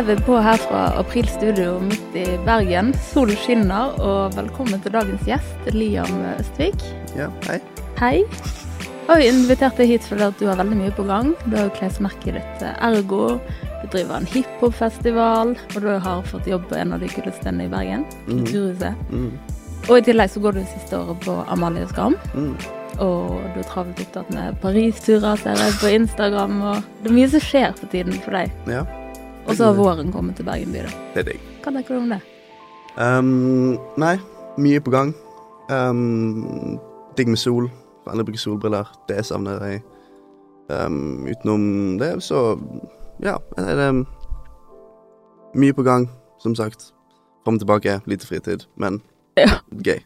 er vi på her fra April Studio midt i Bergen. Solen skinner, og velkommen til dagens gjest, Liam Østvik. Ja, hei. Hei. Og vi inviterte hit fordi at du har veldig mye på gang. Du har jo klesmerket ditt eh, Ergo, du driver en hiphop-festival, og du har fått jobb på en av de kuleste stedene i Bergen, Mm. Kulturhuset. Mm. Og i tillegg så går du siste året på Amalie Skam. Mm. og du er travelt opptatt med Paris-turer, ser jeg på Instagram, og det er mye som skjer for tiden for deg. Ja, Og så har våren kommet til Bergen by, da. det er digg. Hva tenker du om det? Um, nei, mye på gang. Um, digg med sol. Vennlig bruker solbriller. Det savner jeg. Um, utenom det, så ja, er det mye på gang, som sagt. Fram og tilbake, lite fritid, men Ja. gøy.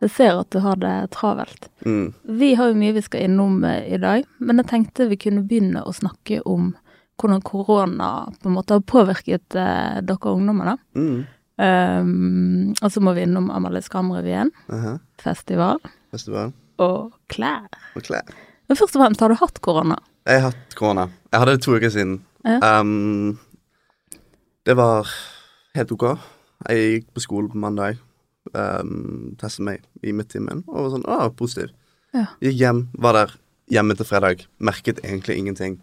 Jeg ser at du har det travelt. Mm. Vi har jo mye vi skal innom eh, i dag, men jeg tenkte vi kunne begynne å snakke om hvordan korona på en måte har påvirket eh, dere ungdommer, da. Mm. Um, og så må vi innom Amalie Skram-revyen, -huh. festival Festival. og klær. Og klær. Men først og fremst, har du hatt korona? Jeg har hatt korona. Jeg hadde det to uker siden. Ja. Um, det var helt ok. Jeg gikk på skolen på mandag. Um, testet meg i midttimen og var sånn Å, positiv. Ja. Gikk hjem, var der hjemme til fredag. Merket egentlig ingenting.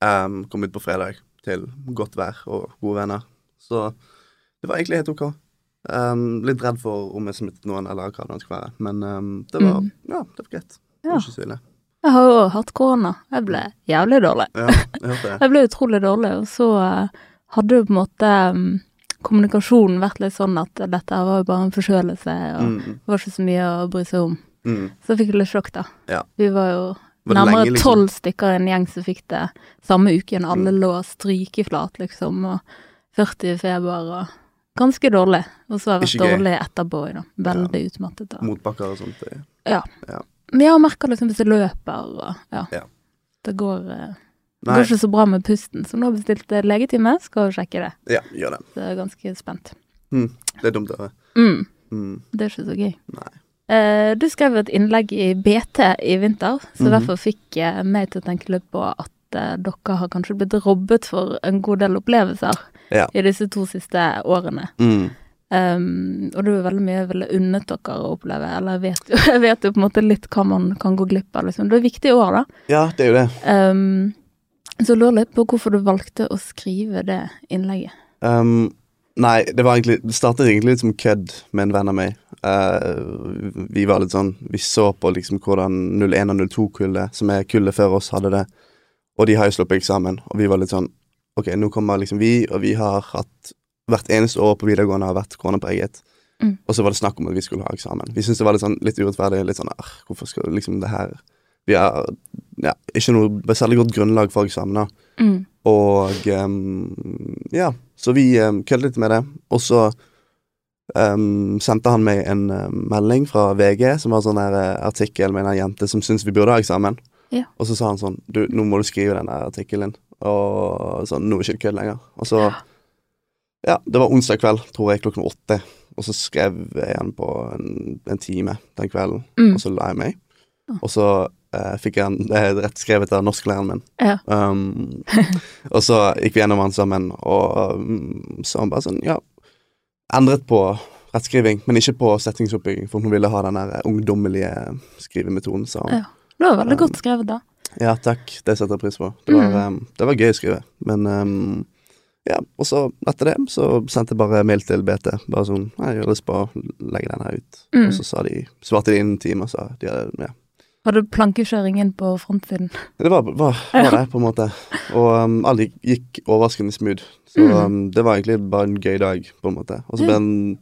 Um, kom ut på fredag til godt vær og gode venner. Så det var egentlig helt ok. Um, litt redd for om jeg smittet noen, eller hva det skulle være. Men um, det var Mm. Ja, det var greit. Ja. ikke så ille. Jeg har jo hatt korona. Jeg ble jævlig dårlig. Ja, jeg. Jeg ble utrolig dårlig, og så uh, hadde jo på en måte um, kommunikasjonen vært litt sånn at dette var jo bare en forkjølelse, og Mm, det var ikke så mye å bry seg om. mm. Så jeg fikk litt sjokk, da. Ja. Vi var jo nærmere tolv liksom? tolv stykker i en gjeng som fikk det samme uken. Alle lå strykeflat, liksom, og 40 i feber og ganske dårlig. Og så har jeg vært dårlig etterpå, da. Veldig utmattet. Da. motbakker og sånt. det- Men jeg har merka liksom hvis jeg løper og ja. Ja. Det går, eh, det går ikke så bra med pusten, så nå har jeg bestilt eh, legetime. Skal jo sjekke det. ja, gjør det. Så jeg er ganske spent. Mm, det er dumt å høre. Mm, Mm, det er ikke så gøy. nei. Eh, du skrev et innlegg i BT i vinter, så mm -hmm. derfor fikk jeg meg til å tenke litt på at eh, dere har kanskje blitt robbet for en god del opplevelser Ja. i disse to siste årene. Mm, Um, og det er veldig mye jeg ville unnet dere å oppleve, eller jeg vet jo, jeg vet jo på en måte litt hva man kan gå glipp av, liksom. Det er viktige år, da. ja, det er jo det. Um, så jeg lurer litt på hvorfor du valgte å skrive det innlegget. Um, nei, det var egentlig Det startet egentlig litt som kødd med en venn av meg. Uh, vi var litt sånn Vi så på liksom hvordan 01 og 02-kullet, som er kullet før oss, hadde det. Og de har jo sluppet eksamen, og vi var litt sånn Ok, nå kommer liksom vi, og vi har hatt Hvert eneste år på videregående har vært koronapreget. Mm. Og så var det snakk om at vi skulle ha eksamen. Vi syntes det var litt sånn litt urettferdig. Litt sånn «Arr, Hvorfor skal liksom det her Vi har ja, ikke noe særlig godt grunnlag for eksamen. Mm. Og um, ja, så vi um, køddet litt med det. Og så um, sendte han meg en uh, melding fra VG, som var en sånn her eh, artikkel med en jente som syntes vi burde ha eksamen. Ja. Og så sa han sånn Du, nå må du skrive den artikkelen. Og sånn, nå er det ikke kødd lenger. Og så Ja, det var onsdag kveld, tror jeg, klokken åtte. Og så skrev jeg igjen på en, en time den kvelden, Mm. og så la jeg meg. Og så eh, fikk han det er rett skrevet av norsklæreren min. Ja. Um, og så gikk vi gjennom den sammen, og um, så han bare sånn, ja Endret på rettskriving, men ikke på settingsoppbygging, for hun ville ha den der ungdommelige skrivemetoden, sa han. Ja. Det var veldig Um, godt skrevet, da. Ja, takk, det setter jeg pris på. Det var, Mm. det var gøy å skrive, men um, ja, og så etter det så sendte jeg bare mail til BT, bare sånn jeg har lyst på å legge den her ut. Mm. Og så sa de, svarte de innen en time, og sa de hadde, ja. Hadde plankekjøringen på frontsiden. Det var, var, var det, på en måte. Og um, alle gikk, overraskende smooth. Så Mm. um, det var egentlig bare en gøy dag, på en måte. Og så ble den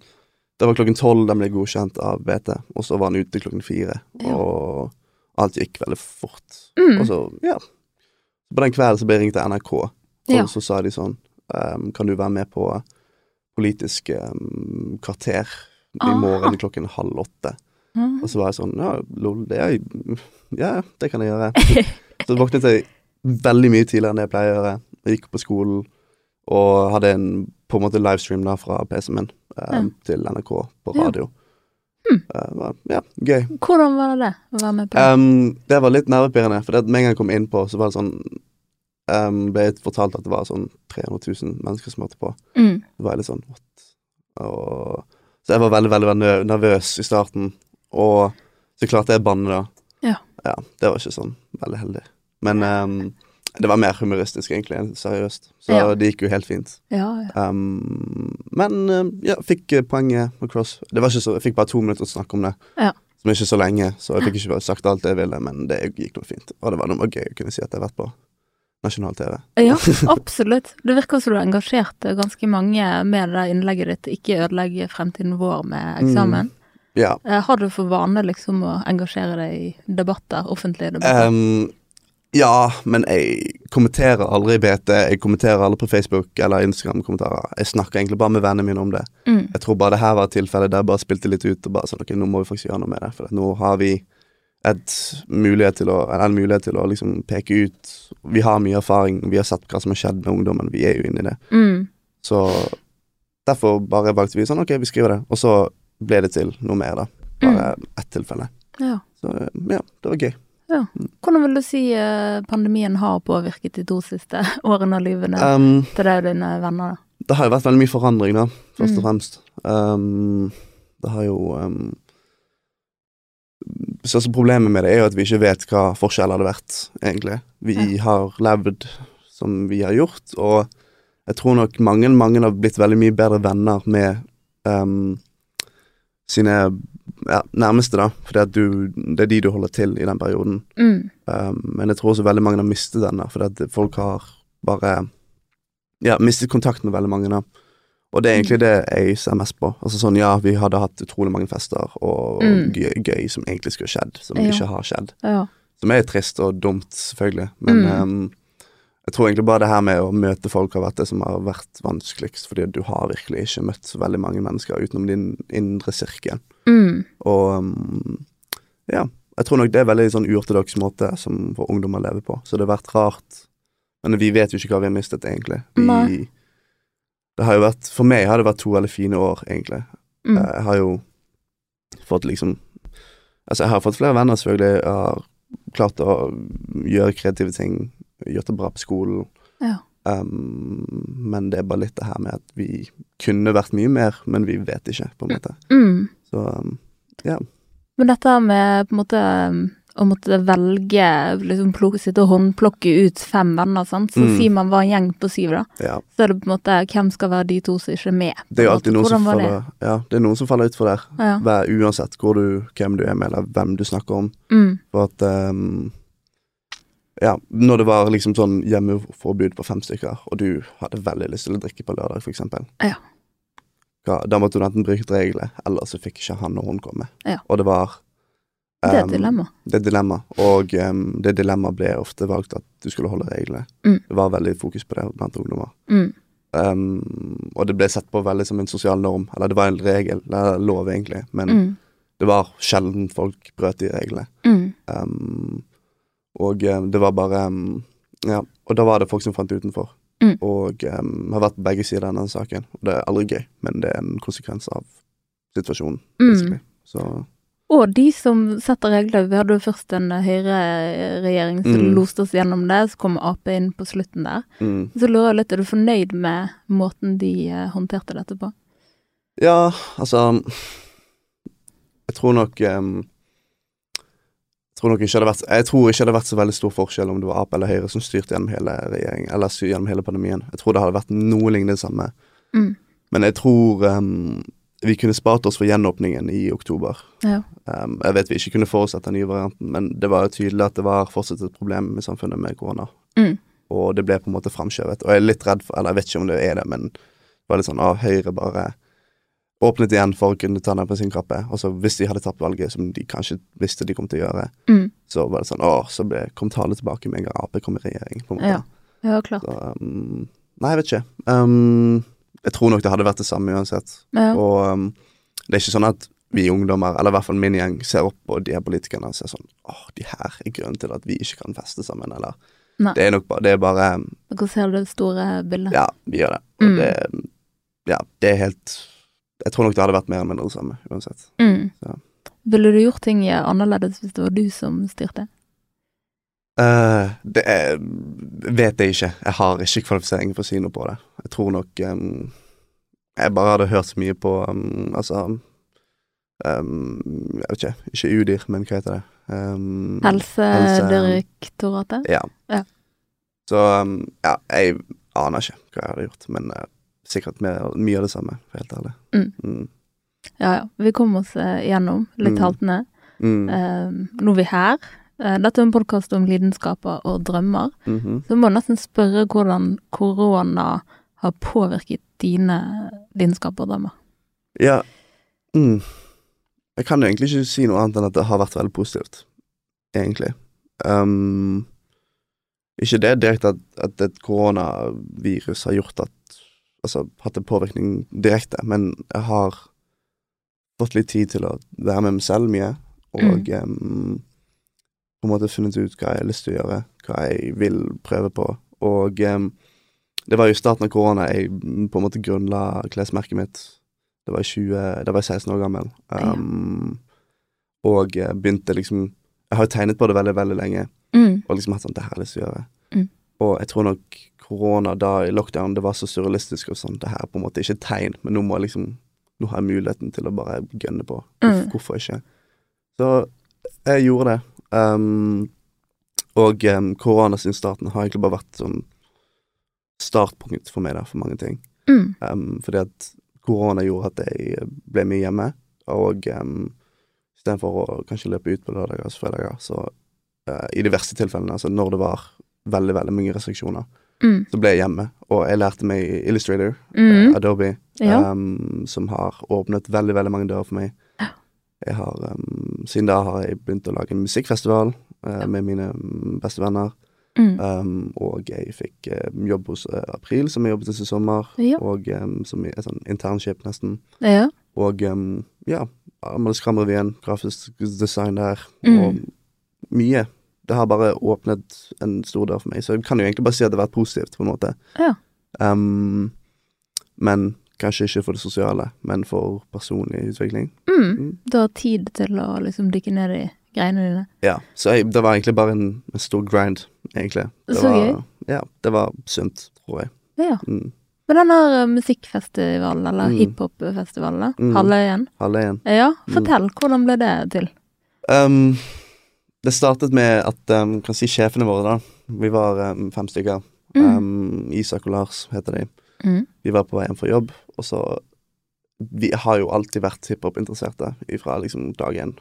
Det var klokken tolv den ble godkjent av BT, og så var den ute klokken fire. Ja. Og alt gikk veldig fort. Mm. Og så, ja. På den kvelden så ble jeg ringt til NRK, og Ja. så sa de sånn um, Kan du være med på politisk um, kvarter i morgen klokken halv åtte? Mm. Og så var jeg sånn Ja, lol, det er Ja, det kan jeg gjøre. Så våknet jeg veldig mye tidligere enn det jeg pleier å gjøre. Jeg gikk på skolen og hadde en på en måte livestream da fra PC-en min eh, Ja. til NRK på Ja. radio. Hmm. Eh, det var, ja, gøy. Hvordan var det å være med på det? Um, det var litt nervepirrende, for det med en gang jeg kom innpå, så var det sånn um, ble jeg fortalt at det var sånn 300 000 mennesker som hørte på. Mm. Det var litt sånn what? Og, så jeg var veldig, veldig, veldig nervøs i starten. Og så klarte jeg å banne, da. Ja. ja. Det var ikke sånn veldig heldig. Men um, det var mer humoristisk, egentlig, enn seriøst. Så Ja. det gikk jo helt fint. Ja, ja. Um, men um, ja, fikk eh, poenget med Cross. Det var ikke så, jeg fikk bare to minutter å snakke om det. Ja. Som er ikke så lenge, så jeg fikk ikke bare sagt alt jeg ville, men det gikk nå fint. Og det var noe gøy å kunne si at jeg har vært på nasjonal TV. Ja, absolutt. Det virker som du engasjerte ganske mange med det innlegget ditt 'Ikke ødelegg fremtiden vår med eksamen'. Ja. Eh, Har du for vane liksom å engasjere deg i debatter, offentlige debatter? Um, ja, men jeg kommenterer aldri i BT. Jeg kommenterer aldri på Facebook eller Instagram-kommentarer. Jeg snakker egentlig bare med vennene mine om det. mm. Jeg tror bare det her var et tilfelle der jeg bare spilte litt ut og bare sånn Ok, nå må vi faktisk gjøre noe med det. For nå har vi et mulighet å, en mulighet til å liksom peke ut Vi har mye erfaring, vi har sett hva som har skjedd med ungdommen, vi er jo inne i det. Mm. Så derfor bare valgte vi sånn Ok, vi skriver det. Og så ble det til noe mer, da. Bare ett tilfelle. Ja. Så ja, det var gøy. Ja. Hvordan vil du si eh, pandemien har påvirket de to siste årene av livet Um, til deg og dine venner? da? Det har jo vært veldig mye forandring, da, først og Mm. fremst. Um, det har jo um, Største problemet med det er jo at vi ikke vet hva forskjell hadde vært, egentlig. Vi har levd som vi har gjort, og jeg tror nok mange, mange har blitt veldig mye bedre venner med um, sine ja, nærmeste, da. For det er de du holder til i den perioden. Mm. Um, men jeg tror også veldig mange har mistet den, da, fordi folk har bare Ja, mistet kontakt med veldig mange, da. Og det er egentlig det jeg ser mest på. Altså sånn, ja, vi hadde hatt utrolig mange fester og Mm. gøy, gøy som egentlig skulle skjedd, som Ja. ikke har skjedd. Ja. Som er trist og dumt, selvfølgelig. Men Mm. um, jeg tror egentlig bare det her med å møte folk har vært det som har vært vanskeligst, fordi du har virkelig ikke møtt så veldig mange mennesker utenom din indre sirkel. Mm. Og um, ja, jeg tror nok det er veldig sånn uortodoks måte som for ungdommer lever på. Så det har vært rart. Men vi vet jo ikke hva vi har mistet, egentlig. Vi, det har jo vært, for meg har det vært to veldig fine år, egentlig. Mm. Jeg har jo fått liksom Altså, jeg har fått flere venner, selvfølgelig. Jeg har klart å gjøre kreative ting. Gjort det bra på skolen. Ja. Um, men det er bare litt det her med at vi kunne vært mye mer, men vi vet ikke, på en måte. Mm. Så um, Men dette med på en måte å måtte velge, liksom plukke, sitte og håndplukke ut fem venner, sant. Så Mm. sier man var en gjeng på syv, da. ja. Så er det på en måte hvem skal være de to som ikke er med? Det er jo alltid noen som faller, det? Ja, det er noen som faller utfor der. Ja. Hver, uansett du, hvem du er med, eller hvem du snakker om. Mm. For at um, Ja, når det var liksom sånn hjemmeforbud på fem stykker, og du hadde veldig lyst til å drikke på lørdag, for eksempel. Ja. Hva, da måtte du enten bruke reglene, eller så fikk ikke han og hun komme. Ja. Og det var Det er um, et dilemma. Det er dilemma, og um, det dilemmaet ble ofte valgt at du skulle holde reglene. Mm. Det var veldig fokus på det blant ungdommer. Mm. Um, og det ble sett på veldig som en sosial norm, eller det var en regel, eller lov egentlig, men Mm. det var sjelden folk brøt de reglene. Mm. Um, og um, det var bare um, Ja, og da var det folk som fant utenfor. Mm. Og um, har vært på begge sider av denne saken. Og det er aldri gøy, men det er en konsekvens av situasjonen. Mm. Så Og de som setter regler. Vi hadde jo først en eh, høyreregjering som Mm. loste oss gjennom det, så kom Ap inn på slutten der. mm. Så lurer jeg litt, er du fornøyd med måten de eh, håndterte dette på? Ja, altså Jeg tror nok um, tror nok ikke hadde vært Jeg tror ikke det hadde vært så veldig stor forskjell om det var Ap eller Høyre som styrte gjennom hele regjeringen, eller gjennom hele pandemien. Jeg tror det hadde vært noe lignende det samme. Mm. Men jeg tror um, vi kunne spart oss for gjenåpningen i oktober. Ja. Um, jeg vet vi ikke kunne forutsett den nye varianten, men det var jo tydelig at det var fortsatt et problem i samfunnet med korona. Mm. Og det ble på en måte framskjøvet. Og jeg er litt redd for Eller jeg vet ikke om det er det, men det var litt sånn av Høyre bare åpnet igjen for å kunne ta den på sin kappe. Og så hvis de hadde tatt valget, som de kanskje visste de kom til å gjøre, Mm. så var det sånn Å, så ble, kom tallet tilbake med en gang Ap kom i regjering, på en måte. Ja. Ja, klart. Så um, Nei, jeg vet ikke. Um, jeg tror nok det hadde vært det samme uansett. Ja. Og um, det er ikke sånn at vi ungdommer, eller i hvert fall min gjeng, ser opp på de her politikerne og ser sånn Åh, de her er grunnen til at vi ikke kan feste sammen, eller Nei. Det er nok bare Det er bare Dere ser det store bildet. Ja, vi gjør det. Og Mm. det Ja, det er helt Jeg tror nok det hadde vært mer eller mindre det samme, uansett. Mm. Ja. Ville du gjort ting annerledes hvis det var du som styrte? Uh, det er, vet jeg ikke. Jeg har ikke kvalifisering for å si noe på det. Jeg tror nok um, Jeg bare hadde hørt så mye på um, Altså um, Jeg vet ikke. Ikke UDIR, men hva heter det? Um, Helsedirektoratet? Ja. Ja. Så ja, jeg aner ikke hva jeg hadde gjort, men uh, sikkert med mye av det samme, for helt ærlig. Mm. Mm. Ja ja. Vi kom oss eh, gjennom, litt Mm. haltende. Mm. Eh, nå er vi her. Eh, dette er en podkast om lidenskaper og drømmer. -hmm. Så jeg må nesten spørre hvordan korona har påvirket dine lidenskaper og drømmer. Ja. Mm. Jeg kan jo egentlig ikke si noe annet enn at det har vært veldig positivt, egentlig. Um, ikke det direkte at, at et koronavirus har gjort at Altså hatt en påvirkning direkte, men jeg har fått litt tid til å være med meg selv mye, og um, på en måte funnet ut hva jeg har lyst til å gjøre, hva jeg vil prøve på, og um, det var jo i starten av korona jeg mm, på en måte grunnla klesmerket mitt. Det var, i 20, det var jeg 16 år gammel. Um, Og eh, begynte liksom Jeg har jo tegnet på det veldig, veldig lenge, Mm. og liksom hatt sånn Det her har jeg lyst til å gjøre. Mm. Og jeg tror nok korona da i lockdown, det var så surrealistisk og sånn Det her er på en måte ikke et tegn, men nå må jeg liksom Nå har jeg muligheten til å bare gønne på. Mm. hvorfor ikke? Så jeg gjorde det. Um, og um, korona sin starten har egentlig bare vært sånn startpunkt for meg, da, for mange ting. Mm. Um, fordi at korona gjorde at jeg ble mye hjemme, og um, istedenfor å kanskje løpe ut på lørdager og fredager, så uh, i de verste tilfellene, altså når det var veldig, veldig mange restriksjoner, Mm. så ble jeg hjemme, og jeg lærte meg Illustrator, Mm. uh, Adobe, Ja. um, som har åpnet veldig, veldig mange dører for meg. Jeg har, um, siden da har jeg begynt å lage en musikkfestival uh, med mine mm, beste venner. Mm. Um, og jeg fikk eh, jobb hos uh, April, som jeg jobbet hos i sommer. Ja. Og um, som et sånn internship, nesten. Ja. Og um, ja, Amalie Skram-revyen, grafisk design der, Mm. og mye. Det har bare åpnet en stor dør for meg, så jeg kan jo egentlig bare si at det har vært positivt, på en måte. Ja. Um, men kanskje ikke for det sosiale, men for personlig utvikling. Mm. Mm. Du har tid til å liksom dykke ned i greiene dine. Ja, så jeg, det var egentlig bare en, en stor grind, egentlig. Det Så var, gøy. Ja, det var sunt, tror jeg. Ja. Mm. Men den her eh, musikkfestivalen, eller Mm. hiphopfestivalen, Mm. Halvøyen. Halvøyen. Ja, Mm. fortell, hvordan ble det til? Um, det startet med at um, kan si sjefene våre, da. Vi var um, fem stykker. Mm. Um, Isak og Lars heter de. Mm. Vi var på vei hjem fra jobb, og så Vi har jo alltid vært hiphop-interesserte fra liksom dag én.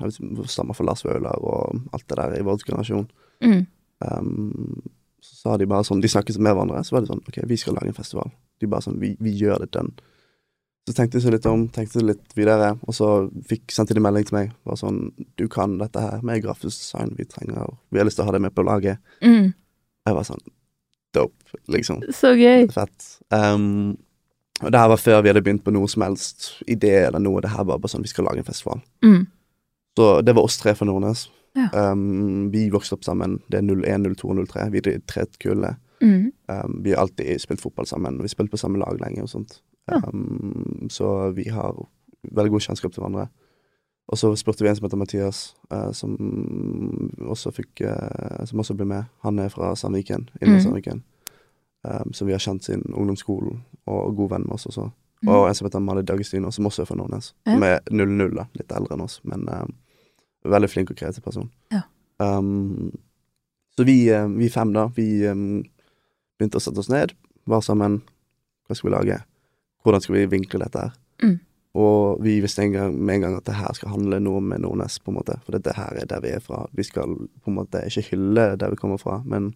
Stammer fra Lars Vaular og alt det der i vår generasjon. Mm. Um, så sa de bare sånn De snakket med hverandre, så var det sånn OK, vi skal lage en festival. De bare sånn Vi, vi gjør det done. Så tenkte jeg så litt om, tenkte litt videre, og så fikk, sendte de melding til meg. Bare sånn Du kan dette her med grafisk design, vi trenger Vi har lyst til å ha det med på laget. Mm. Jeg var sånn Dope, liksom. Så gøy. Fett. Um, og det her var før vi hadde begynt på noe som helst idé eller noe. Det her var bare sånn Vi skal lage en festival. Mm. Så det var oss tre fra Nordnes. Ja. Um, vi vokste opp sammen. Det er 01, 02 og 03. Vi er tre kullene. Mm. Um, vi har alltid spilt fotball sammen. Vi har spilt på samme lag lenge og sånt. Ja. Um, så vi har veldig god kjennskap til hverandre. Og så spurte vi en som heter Mathias, uh, som også fikk uh, Som også ble med. Han er fra Sandviken. Indre Mhm. Sandviken. Um, som vi har kjent siden ungdomsskolen, og god venn med oss også. Mm. Og en som heter Mali Dagestino, som også er fra Nordnes. Ja. Som er 00, da. Litt eldre enn oss, men um, veldig flink og kreativ person. Ja. Um, så vi, eh, vi fem, da, vi begynte å sette oss ned, var sammen. Hva skal vi lage? Hvordan skal vi vinkle dette her? Mm. Og vi visste en gang, med en gang at det her skal handle noe med Nordnes, på en måte. For dette her er der vi er fra. Vi skal på en måte ikke hylle der vi kommer fra, men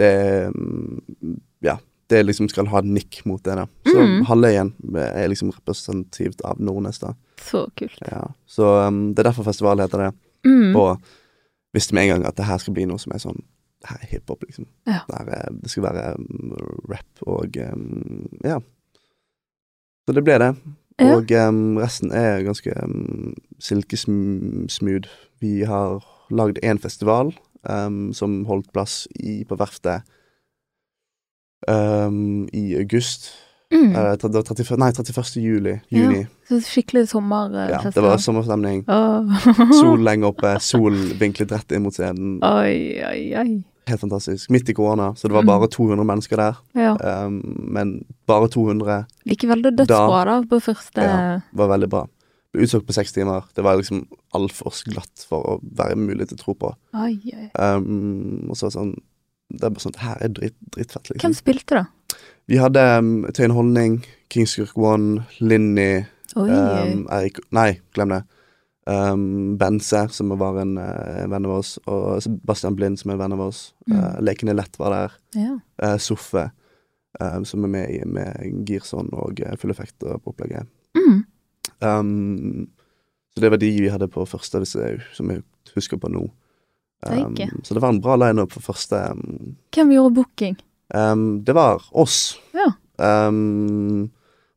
det mm, Ja. Det liksom skal ha nikk mot det, da. Så Mm. Halvøyen er liksom representativt av Nordnes, da. Så kult. Ja. Så um, det er derfor festivalen heter det. Mm. Og visste med en gang at det her skal bli noe som er sånn her er hiphop, liksom. Ja. Det, er, det skal være um, rap og um, Ja. Så det ble det. Ja. Og um, resten er ganske um, silkesmooth. Vi har lagd én festival um, som holdt plass i, på verftet i august Mm. Uh, 30, nei, 31. juli. Juni. Så skikkelig Ja, det var sommerstemning. Oh. Sol lenger oppe, sol vinklet rett inn mot scenen. Oi, oi, oi. Helt fantastisk. Midt i korona, så det var Mm. bare 200 mennesker der. Ja. Um, men bare 200 Likevel det dødsbra, da, på første Ja. var veldig bra. Ble utsolgt på seks timer. Det var liksom altfor glatt for å være mulig til å tro på. Oi, oi. Um, og så sånn Det er bare sånn Her er dritt, drittfett, liksom. Hvem spilte, da? Vi hadde um, Tøyen Holdning, Kingskirk One, Linni um, Erik Nei, glem det. Um, Bense, som var en, eh, en venn av oss, og Sebastian Blind, som er en venn av oss. Mm. Uh, Lekene Lett var der. ja. Uh, Soffe, uh, som er med i med Girson og Full Effekt på opplegget. Mm. Um, så det var de vi hadde på første, jeg, som jeg husker på nå. Um, det så det var en bra lineup for første. Hvem gjorde booking? det var oss. Ja. Um,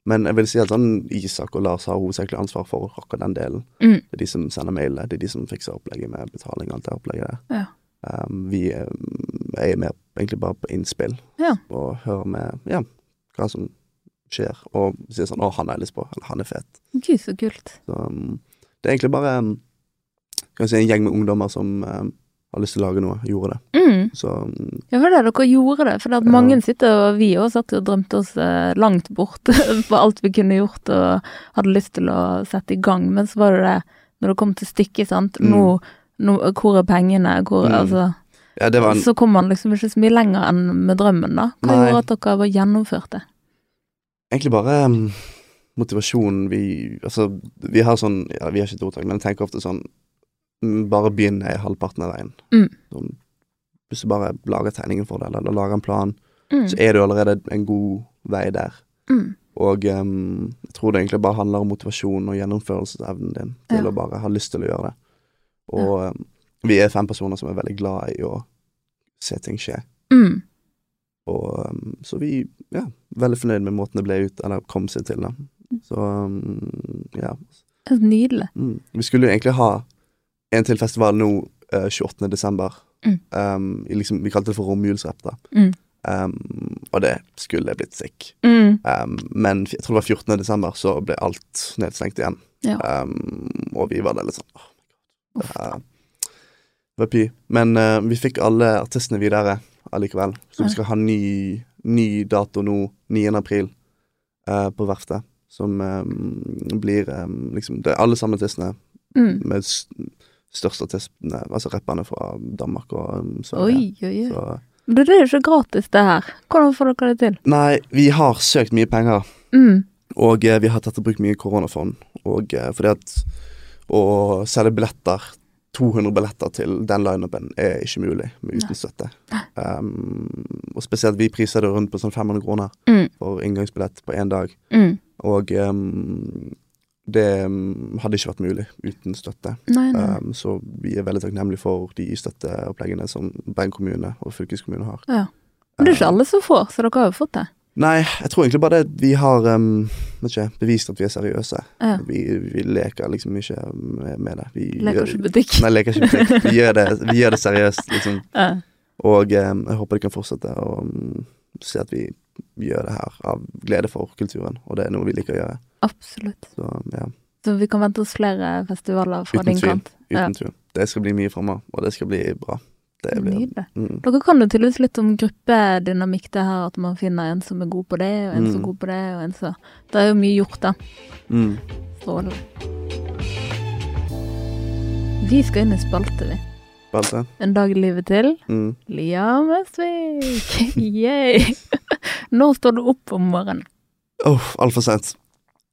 men jeg vil si at sånn Isak og Lars har hovedsakelig ansvar for akkurat den delen. Mm. Det er de som sender mailer, det er de som fikser opplegget med betaling og alt det opplegget der. Ja. Um, vi um, er mer egentlig bare på innspill Ja. og hører med ja, hva som skjer, og sier sånn 'Å, han har jeg lyst på', eller 'han er fet'. Gud, så kult. Så um, det er egentlig bare um, kan si, en gjeng med ungdommer som um, har lyst til å lage noe, gjorde det. Mm. Så um, Ja, for det dere gjorde det. For det at Ja. mange sitter, og vi òg satt og drømte oss eh, langt bort på alt vi kunne gjort og hadde lyst til å sette i gang. Men så var det det, når det kom til stykket, sant. Mm. Nå, nå Hvor er pengene? Hvor, Mm. altså, ja, en Så kom man liksom ikke så mye lenger enn med drømmen, da. Hva Nei. gjorde at dere var gjennomførte? egentlig bare um, motivasjonen vi Altså, vi har sånn Ja, vi har ikke et ordtak, men jeg tenker ofte sånn mm, Bare begynn halvparten av veien. Mm. Hvis du bare lager tegningen for det, eller lager en plan, Mm. så er du allerede en god vei der. Mm. Og um, jeg tror det egentlig bare handler om motivasjon og gjennomførelsesevnen din til Ja. å bare ha lyst til å gjøre det. Og um, vi er fem personer som er veldig glad i å se ting skje. Mm. Og um, så vi ja, veldig fornøyd med måten det ble ut, eller kom seg til, da. Så ja. Nydelig. Mm. Vi skulle jo egentlig ha en til festival nå uh, 28. desember. Mm. Um, liksom, vi kalte det for romjulsrapp, da. Mm. Um, og det skulle blitt sick. Mm. Um, men jeg tror det var 14. desember, så ble alt nedstengt igjen. Ja. Um, og vi var der litt sånn åh, det, Uff. her- det var py. Men uh, vi fikk alle artistene videre allikevel. Så vi skal ha ny, ny dato nå, 9. april, eh, på Verftet. Som eh, blir eh, liksom Det er alle samme artistene Mm. med største artistene, altså rapperne fra Danmark og um, Sverige. Oi, oi, oi. Så Men det er jo ikke gratis, det her. Hvordan får dere det til? Nei, vi har søkt mye penger. Mm. Og eh, vi har tatt i bruk mye koronafond. Og eh, fordi at å selge billetter 200 billetter til den lineupen er ikke mulig med uten støtte. Um, og spesielt vi priser det rundt på sånn 500 kroner Mm. for inngangsbillett på én dag. Mm. Og um, det um, hadde ikke vært mulig uten støtte. Nei, nei. Um, så vi er veldig takknemlige for de støtteoppleggene som Bergen kommune og fylkeskommune har. Ja. Men det er ikke alle som får, så dere har jo fått det. Nei, jeg tror egentlig bare det vi har um, ikke, bevist at vi er seriøse. Ja. Vi, vi leker liksom ikke med, med det. Vi Leker ikke butikk. Nei, leker ikke butikk. Vi gjør det, vi gjør det seriøst, liksom. Ja. Og um, jeg håper de kan fortsette å um, se at vi, vi gjør det her av glede for kulturen, og det er noe vi liker å gjøre. Absolutt. Så ja, Så vi kan vente oss flere festivaler fra Uten din tvil. kant. Ja. uten tvil. Det skal bli mye framover, og det skal bli bra. Det blir Nydelig. mm. Dere kan jo tydeligvis litt om gruppedynamikk, det her at man finner en som er god på det, og en som er Mm. god på det, og en som Det er jo mye gjort, da. Mm. Strålende. Vi skal inn i spalte, vi. Spalte. En dag i livet til. Mm. Liam Østvik. Yeah. Når står du opp om morgenen? Åh, altfor sent.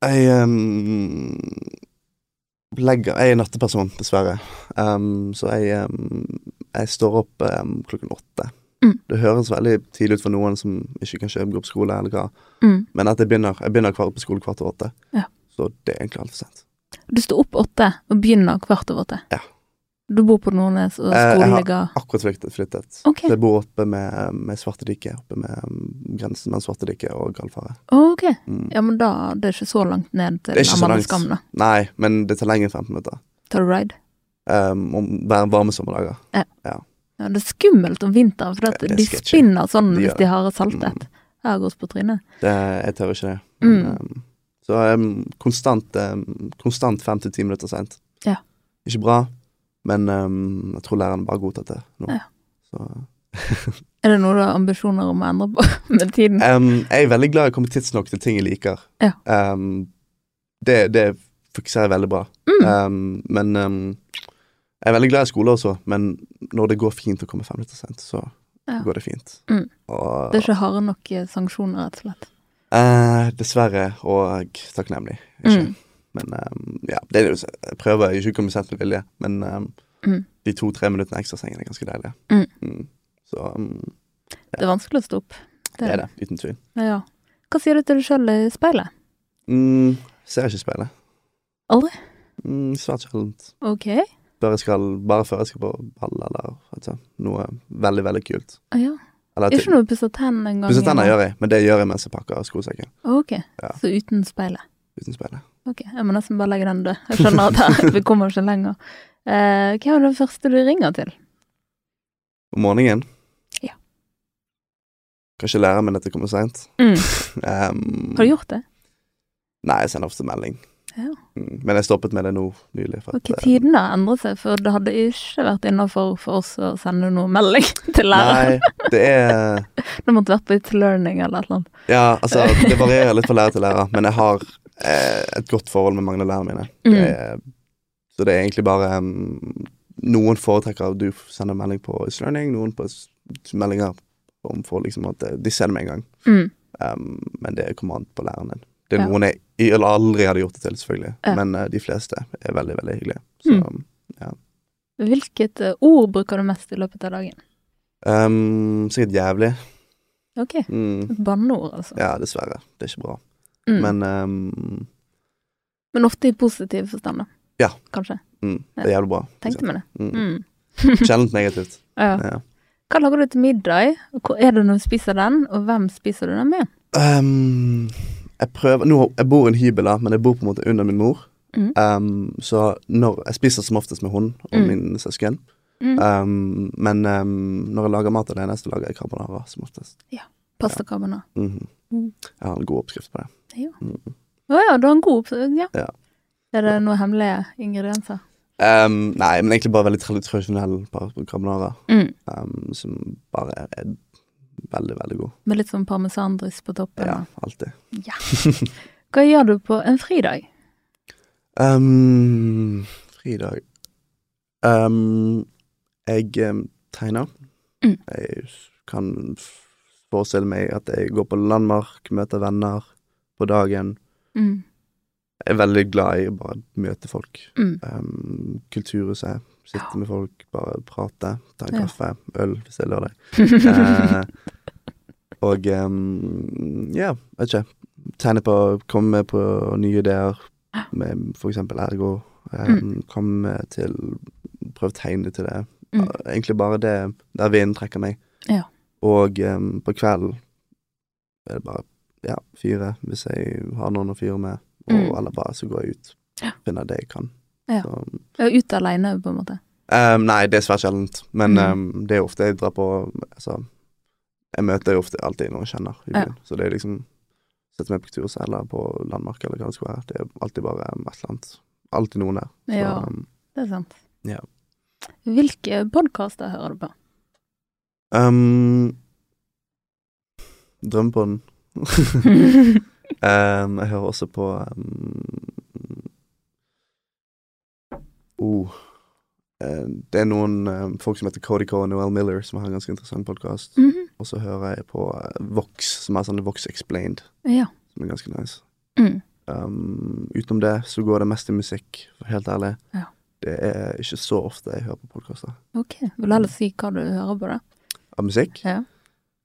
Jeg um, legger Jeg er natteperson, dessverre. Um, så jeg, um, jeg står opp klokken åtte. Mm. Det høres veldig tidlig ut for noen som ikke kan kjøpe gå på skole, eller hva. Mm. Men at jeg begynner, jeg begynner kvart på skole kvart over åtte. Ja. Så det er egentlig altfor sent. Du står opp åtte og begynner kvart over åtte. Ja. Du bor på Nordnes, og skolen ligger jeg har- Akkurat flyttet. flyttet. Okay. Så jeg bor oppe med, med Svartediket, oppe med um, grensen mellom Svartediket og Galdfaret. Ok. Mm. Ja, men da det er ikke så langt ned til Det er ikke så Amanda langt. Skam, da. Nei, men det tar lenger enn 15 minutter. Tar du ride? Um, om hver varme sommerdager. Ja, det er skummelt om vinteren, for det de sketchy. spinner sånn De hvis de har saltet. Mm. Jeg har gått på trynet. Det, jeg tør ikke det. Mm. Um, så um, konstant, um, konstant fem til ti minutter seint. Ja. Ikke bra, men um, jeg tror læreren er bare godtatt det nå. Ja. Så, Er det noe du har ambisjoner om å endre på med tiden? Um, jeg er veldig glad i å komme tidsnok til ting jeg liker. Ja. Um, det, det fokuserer jeg veldig bra. Mm. Um, men jeg er veldig glad i skole også, men når det går fint å komme fem minutter sent, så Ja. går det fint. Mm. Og, Det er ikke harde nok eh, sanksjoner, rett og slett. Uh, dessverre, og takknemlig. Ikke. Mm. Men um, ja, det er jo, jeg prøver ikke å komme sent med vilje, men um, Mm. de to-tre minuttene ekstra sengen er ganske deilige. Mm. Så ehm, Det er vanskelig å stå opp. det er det, uten tvil. Ja. Hva sier du til deg sjøl i speilet? Mm, ser ikke i speilet. Aldri? Mm, svært sjeldent. Ok. Bare, bare før jeg skal på ball eller altså, noe veldig, veldig kult. Ah, ja. Eller Ikke noe pusse tennene en gang? Pusse tenner i- gjør jeg, men det gjør jeg mens jeg pakker skosekken. Ok, Ja. så uten speilet. Uten speilet. Ok, jeg må nesten bare legge den død. Jeg skjønner at jeg, vi kommer ikke lenger. Uh, hvem er det første du ringer til? Om morgenen Ja. Kan ikke lære meg at det kommer seint. Mm. Um, Har du gjort det? Nei, jeg sender ofte melding. Ja. Mm, men jeg stoppet med det nå nylig. For Ok, at, eh, Tidene har endret seg, for det hadde ikke vært innafor for oss å sende noe melding til læreren. Nei, det er Det måtte vært på It's Learning eller et eller annet. Ja, altså, det varierer litt fra lærer til lærer, men jeg har eh, et godt forhold med mange av lærerne mine. Mm. Det er, så det er egentlig bare um, Noen foretrekker at du sender melding på It's Learning, noen på meldinger om for liksom at eh, de ser det med en gang. Mm. Um, men det kommer an på læreren din. Det er Ja. noen jeg eller aldri hadde gjort det til, selvfølgelig. Ja. Men uh, de fleste er veldig, veldig hyggelige. Så Mm. ja. Hvilket eh, ord bruker du mest i løpet av dagen? um, sikkert jævlig. Ok, Mm, et banneord, altså. ja, dessverre. Det er ikke bra. Mm. Men um, Men ofte i positiv forstand, da. Ja. Kanskje. mm, det er jævlig bra. Tenkte vi det. Mm. Mm. Sjeldent negativt. Ja. Ja. Hva lager du til middag? Hvor er det når du spiser den, og hvem spiser du den med? Um, jeg prøver Nå, jeg bor i en hybel, da, men jeg bor på en måte under min mor. Um, så når Jeg spiser som oftest med hun og Mm. min søsken. Men når jeg lager mat alene, så lager jeg carbonara som oftest. Ja. Pasta carbonara. Mhm. Mm. Jeg har en god oppskrift på det. Ja. Mm. Å ja, du har en god oppskrift. Ja. Ja. Er det noen hemmelige ingredienser? Um, nei, men egentlig bare veldig tradisjonell carbonara. Mm. Um, som bare er, veldig, veldig god. Med litt sånn parmesandryss på toppen. Ja, alltid. alltid. Hva gjør du på en fridag? Um, fridag um, Jeg tegner. Mm. Jeg kan forestille meg at jeg går på landmark, møter venner på dagen. Mm. Jeg er veldig glad i å bare møte folk. Mm. Um, kulturhuset. Sitte Ja. med folk, bare prate. Ta en Ja. kaffe, øl, hvis det er lørdag. uh, og um, ja, vet ikke. Tegne på Komme med på nye ideer, med for eksempel ergo. Um, Komme til Prøve å tegne til det. Mm. Egentlig bare det der vinden trekker meg. Ja. Og um, på kvelden er det bare ja, fyre, hvis jeg har noen å fyre med. Og, Mm. Eller bare så går jeg ut. Ja. Finner det jeg kan. Ja. Så, og Ut aleine, på en måte. um, nei, det er svært sjeldent. Men Mm. um, det er ofte jeg drar på Altså, jeg møter jo ofte alltid noen jeg kjenner i Ja. Så det er liksom Sette meg på kulturhuset eller på landmark eller hva det skal være. Det er alltid bare et eller annet. Alltid noen der. Så, Ja. um, Det er sant. Ja. Hvilke podkaster hører du på? um, Drømmepodden. Um, jeg hører også på um, oh, uh, Det er noen um, folk som heter Cody Coe og Noel Miller, som har en ganske interessant podkast. Mhm. Og så hører jeg på uh, Vox, som er sånn Vox Explained, Ja. som er ganske nice. Mm. Um, utenom det så går det mest i musikk, helt ærlig. Ja. Det er ikke så ofte jeg hører på podkaster. Ok. Vil du heller si hva du hører på, da? Av musikk? Ja.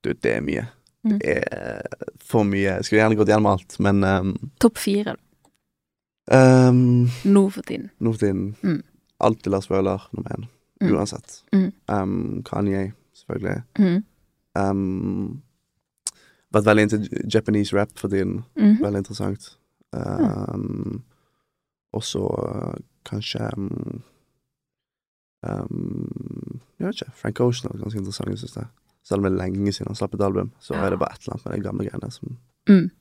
Du, det er mye. Mm. Det er for mye. Jeg skulle gjerne gått gjennom alt, men um, Topp fire um, nå for tiden. Nå for tiden Mm. alltid Lars Vaular nummer én. Mm. Uansett. Mm. Um, Kanye, selvfølgelig. Mm. Um, vært veldig into Japanese rap for tiden. -hmm. Veldig interessant. Um, og så uh, kanskje um, Jeg vet ikke. Frank Ocean er ganske interessant, jeg synes det. Selv om det er lenge siden han slapp et album, så Ja. er det bare et eller annet med de gamle greiene som Mm.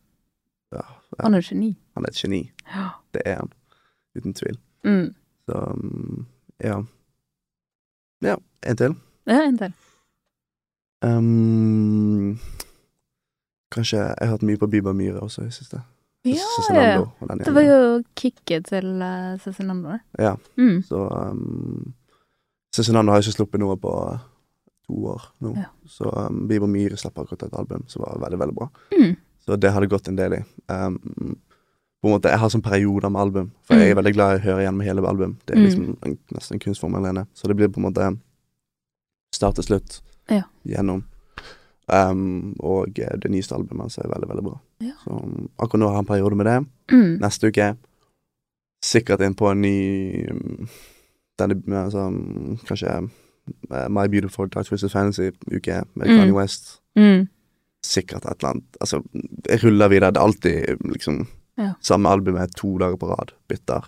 Ja. Han er et geni. Han er et geni. Det er han. Uten tvil. Mm. Så um, ja. Ja, en til. Ja, en til. Um, kanskje Jeg har hørt mye på Biba Myhre også i det siste. Ja, ja. Det var jo kicket til uh, Cezinando. Ja, Mm. så um, Cezinando har ikke sluppet noe på uh, to år nå. Ja. Så um, Bieber Myhre slapp akkurat et album som var veldig, veldig bra. Mm. Så det har det gått en del i. Um, på en måte, Jeg har sånn perioder med album, for jeg er Mm. veldig glad i å høre gjennom hele album. Det er Mm. liksom en, nesten en kunstform alene. Så det blir på en måte start til slutt Ja. gjennom. Um, og eh, det nyeste albumet hans er veldig, veldig bra. Ja. Så um, akkurat nå har jeg en periode med det. Mm. Neste uke sikkert inn på en ny um, denne, altså, um, Kanskje My Beautiful Dark Twisted Fantasy-uke med Mm. Kanye West Mm. sikkert et eller annet Altså, jeg ruller videre. Det er alltid liksom Ja. samme albumet to dager på rad. Bytter.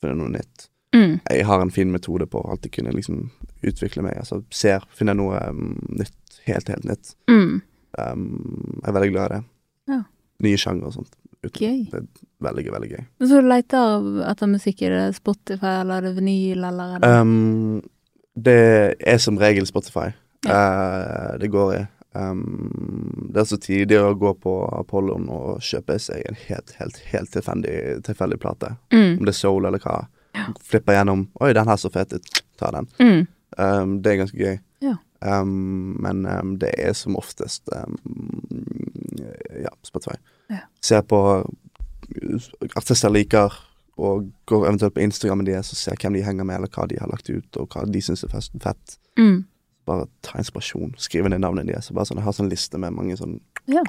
Finner noe nytt. Mm. Jeg har en fin metode på å alltid kunne liksom utvikle meg. Altså ser, finner noe um, nytt. Helt, helt nytt. Mm. Um, jeg er veldig glad i det. Ja. Nye sjangre og sånt. Uten- Gøy. Det er veldig, veldig gøy. Så du leter etter musikk? Er det Spotify, eller er det vinyl, eller er det Um, det er som regel Spotify. Eh, det går i. Um, det er så tidlig å gå på Apollon og kjøpe seg en helt, helt, helt tilfeldig, plate. mm. Om det er soul eller hva. Ja. Flipper gjennom. Oi, den her så fet ut. Ta den. Mm. Um, det er ganske gøy. Ja. Um, men det er som oftest Ja, Spotify. Ja. Se på artister liker, og går eventuelt på Instagrammen deres og ser hvem de henger med, eller hva de har lagt ut, og hva de syns er fett. Mm. Bare ta inspirasjon. Skrive ned navnet deres. så Bare sånn, jeg har sånn liste med mange sånn Ja.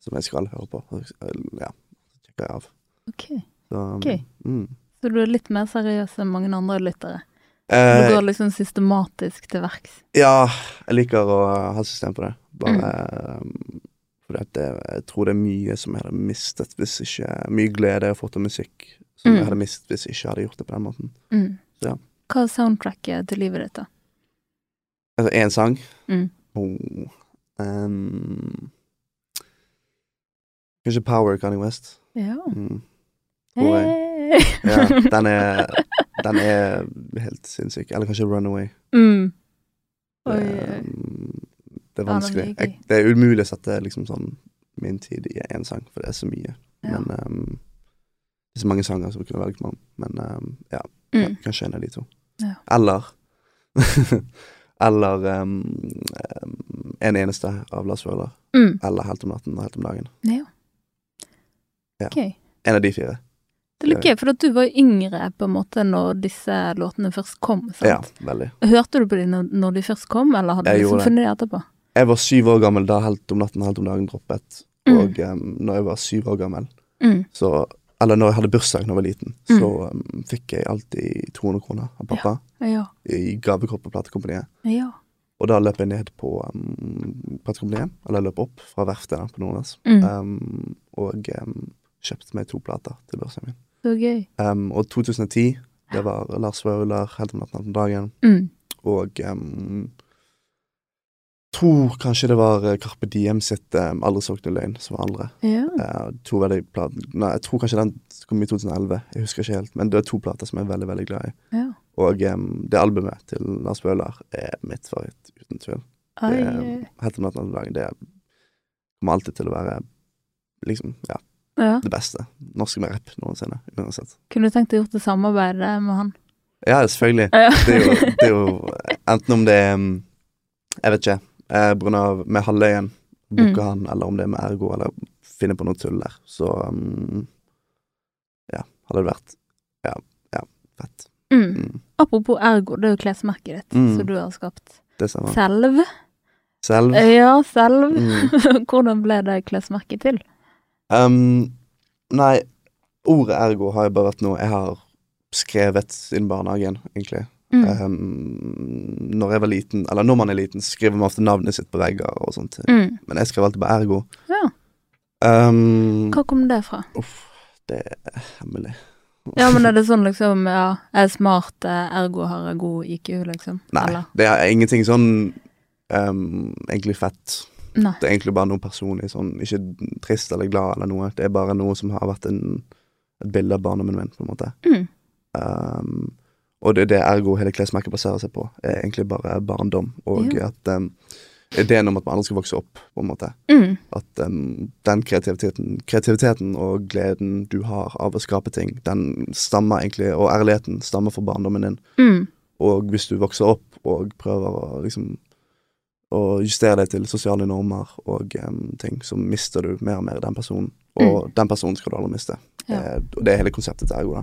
som jeg skal høre på. Ja, så sjekker jeg av. Ok. Så, okay. Ok. Mm. Så du er litt mer seriøs enn mange andre lyttere? Du Eh, går liksom systematisk til verks? Ja, jeg liker å ha system på det. Bare mm. fordi at det, jeg tror det er mye som jeg hadde mistet hvis ikke Mye glede jeg har fått av musikk som Mm. jeg hadde mistet hvis jeg ikke hadde gjort det på den måten. Mm. Ja. Hva er soundtracket til livet ditt, da? Altså én sang Mm. oh, um, Kanskje Power Kanye West. Ja. Mm. Tror jeg. Hey. Ja, den er, den er helt sinnssyk. Eller kanskje Runaway. mm. Det, Oi, oi. um, det er vanskelig. Jeg, det er umulig å sette liksom sånn min tid i én sang, for det er så mye. Ja. Men um, det er så mange sanger som vi kunne velge mellom. Men um, ja, ja, Mm. kanskje en av de to. Ja. Eller Eller um, En eneste av Lars Vaular. Mm. Eller Helt om natten og Helt om dagen. Ja. Ja. Okay. En av de fire. Det er litt gøy, for du var yngre på en måte når disse låtene først kom. sant? Ja, veldig. Hørte du på dem når, når de først kom, eller hadde du liksom funnet dem etterpå? Jeg var syv år gammel da Helt om natten og Helt om dagen droppet. Mm. Og um, når jeg var syv år gammel, Mm. så Eller når jeg hadde bursdag da jeg var liten, Mm. så um, fikk jeg alltid 200 kroner av pappa Ja. i gavekort på platekompaniet. Ja. Og da løp jeg ned på um, platekompaniet, eller løp opp fra verftet på Nordnes, Mm. um, og um, kjøpte meg to plater til bursdagen min. Så gøy. Um, og 2010, det var Lars Vaular, Helt om natten, Helt om dagen, Mm. og um, tror kanskje det var eh, Carpe Diem sitt um, Aldri solgt løgn som var andre. Ja. Uh, to veldig Nei, jeg tror kanskje den kom i 2011, jeg husker ikke helt, men det er to plater som jeg er veldig, veldig glad i. ja. Og um, det albumet til Lars Bøhler er mitt favoritt, uten tvil. Ai, Det er, Helt om natten og dagen, det kommer alltid til å være liksom, ja, ja. det beste. Norsk med rapp noensinne, uansett. Kunne du tenkt deg gjort et samarbeid med han? Ja, selvfølgelig. Ja. Det er jo, det er jo enten om det er Jeg vet ikke. Eh, på med Halvøyen, booke Mm. han, eller om det er med Ergo, eller finne på noe tull der. Så um, ja, hadde det vært Ja, ja, fett. Mm. Mm, Apropos ergo, det er jo klesmerket ditt Mm. som du har skapt. det. Selv? Selv. Ja, selv. Mm. Hvordan ble det klesmerket til? Um, nei, ordet ergo har jo bare vært noe jeg har skrevet siden barnehagen, egentlig. Mm. Um, når jeg var liten, eller når man er liten, skriver man ofte navnet sitt på vegger og sånt. Mm. Men jeg skrev alltid på ergo. Ja. Um, Hva kom det fra? uff, det er hemmelig. Ja, men er det sånn liksom Ja, jeg er smart, eh, ergo har jeg god IQ, liksom? Nei, Eller? det er ingenting sånn um, egentlig fett. Nei. Det er egentlig bare noe personlig, sånn ikke trist eller glad eller noe. Det er bare noe som har vært en, et bilde av barndommen min, på en måte. Mm. Um, og det er det ergo hele klesmerket baserer seg på, er egentlig bare barndom. Og Ja. at um, ideen om at man andre skal vokse opp, på en måte. Mm. At um, den kreativiteten, kreativiteten og gleden du har av å skape ting, den stammer egentlig, og ærligheten stammer fra barndommen din. Mm. Og Og hvis du vokser opp og prøver å liksom å justere deg til sosiale normer og um, ting, så mister du mer og mer den personen. Og den personen skal du aldri miste. Mm. Ja. Eh, og det er hele konseptet til Ergo, da.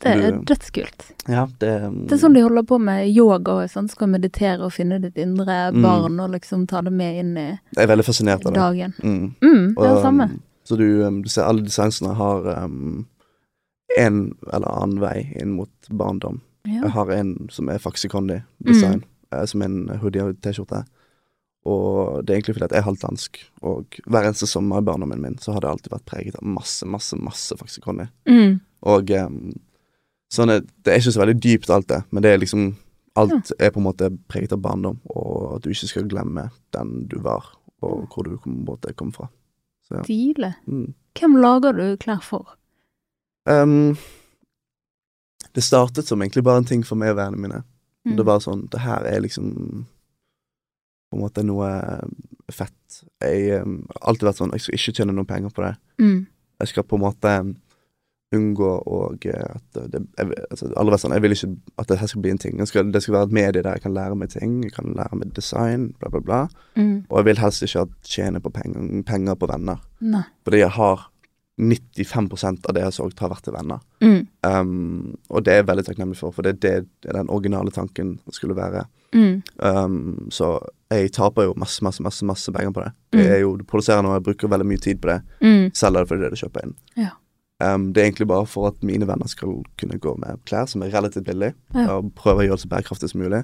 Det er Du- dødskult. Ja, det, Det er sånn de holder på med yoga og sånn, skal meditere og finne ditt indre Mm. barn og liksom ta det med inn i dagen. jeg er veldig fascinert av det. dagen. Mm. Mm, det er det samme. Så du, du ser alle distansene har um, en eller annen vei inn mot barndom. Jeg har en som er Faxi Condi-design, eh, som er en hoodie og T-skjorte. Og det er egentlig fordi at jeg er halvt dansk, og hver eneste sommer i barndommen min så har det alltid vært preget av masse, masse, masse faksikondi. Mm. Og em, sånn er, det er ikke så veldig dypt alt det, men det er liksom Alt er på en måte preget av barndom, og at du ikke skal glemme den du var, og hvor du kom, måte kom fra. Så ja. Mm. Hvem lager du klær for? Um, det startet som egentlig bare en ting for meg og vennene mine. Mm. Det var sånn Det her er liksom på en måte noe fett. Jeg um, har alltid vært sånn Jeg skal ikke tjene noen penger på det. Mm. Jeg skal på en måte unngå og at det jeg, altså, Alle sånn Jeg vil ikke at det skal bli en ting. Skal, det skal være et medie der jeg kan lære meg ting. Jeg kan lære meg design, bla, bla, bla. Mm. Og jeg vil helst ikke tjene på penger, penger på venner. Nei. Fordi jeg har 95% av det jeg har solgt, har vært til venner. Mm. Um, og det er jeg veldig takknemlig for, for det, det er den originale tanken skulle være. Mm. Um, så jeg taper jo masse, masse, masse masse penger på det. Mm. Jeg er jo, Du produserer noe, jeg bruker veldig mye tid på det. Mm. Selger det fordi det er det du kjøper inn. Ja. Um, det er egentlig bare for at mine venner skal kunne gå med klær som er relativt billig, Ja. og prøve å gjøre det så bærekraftig som mulig.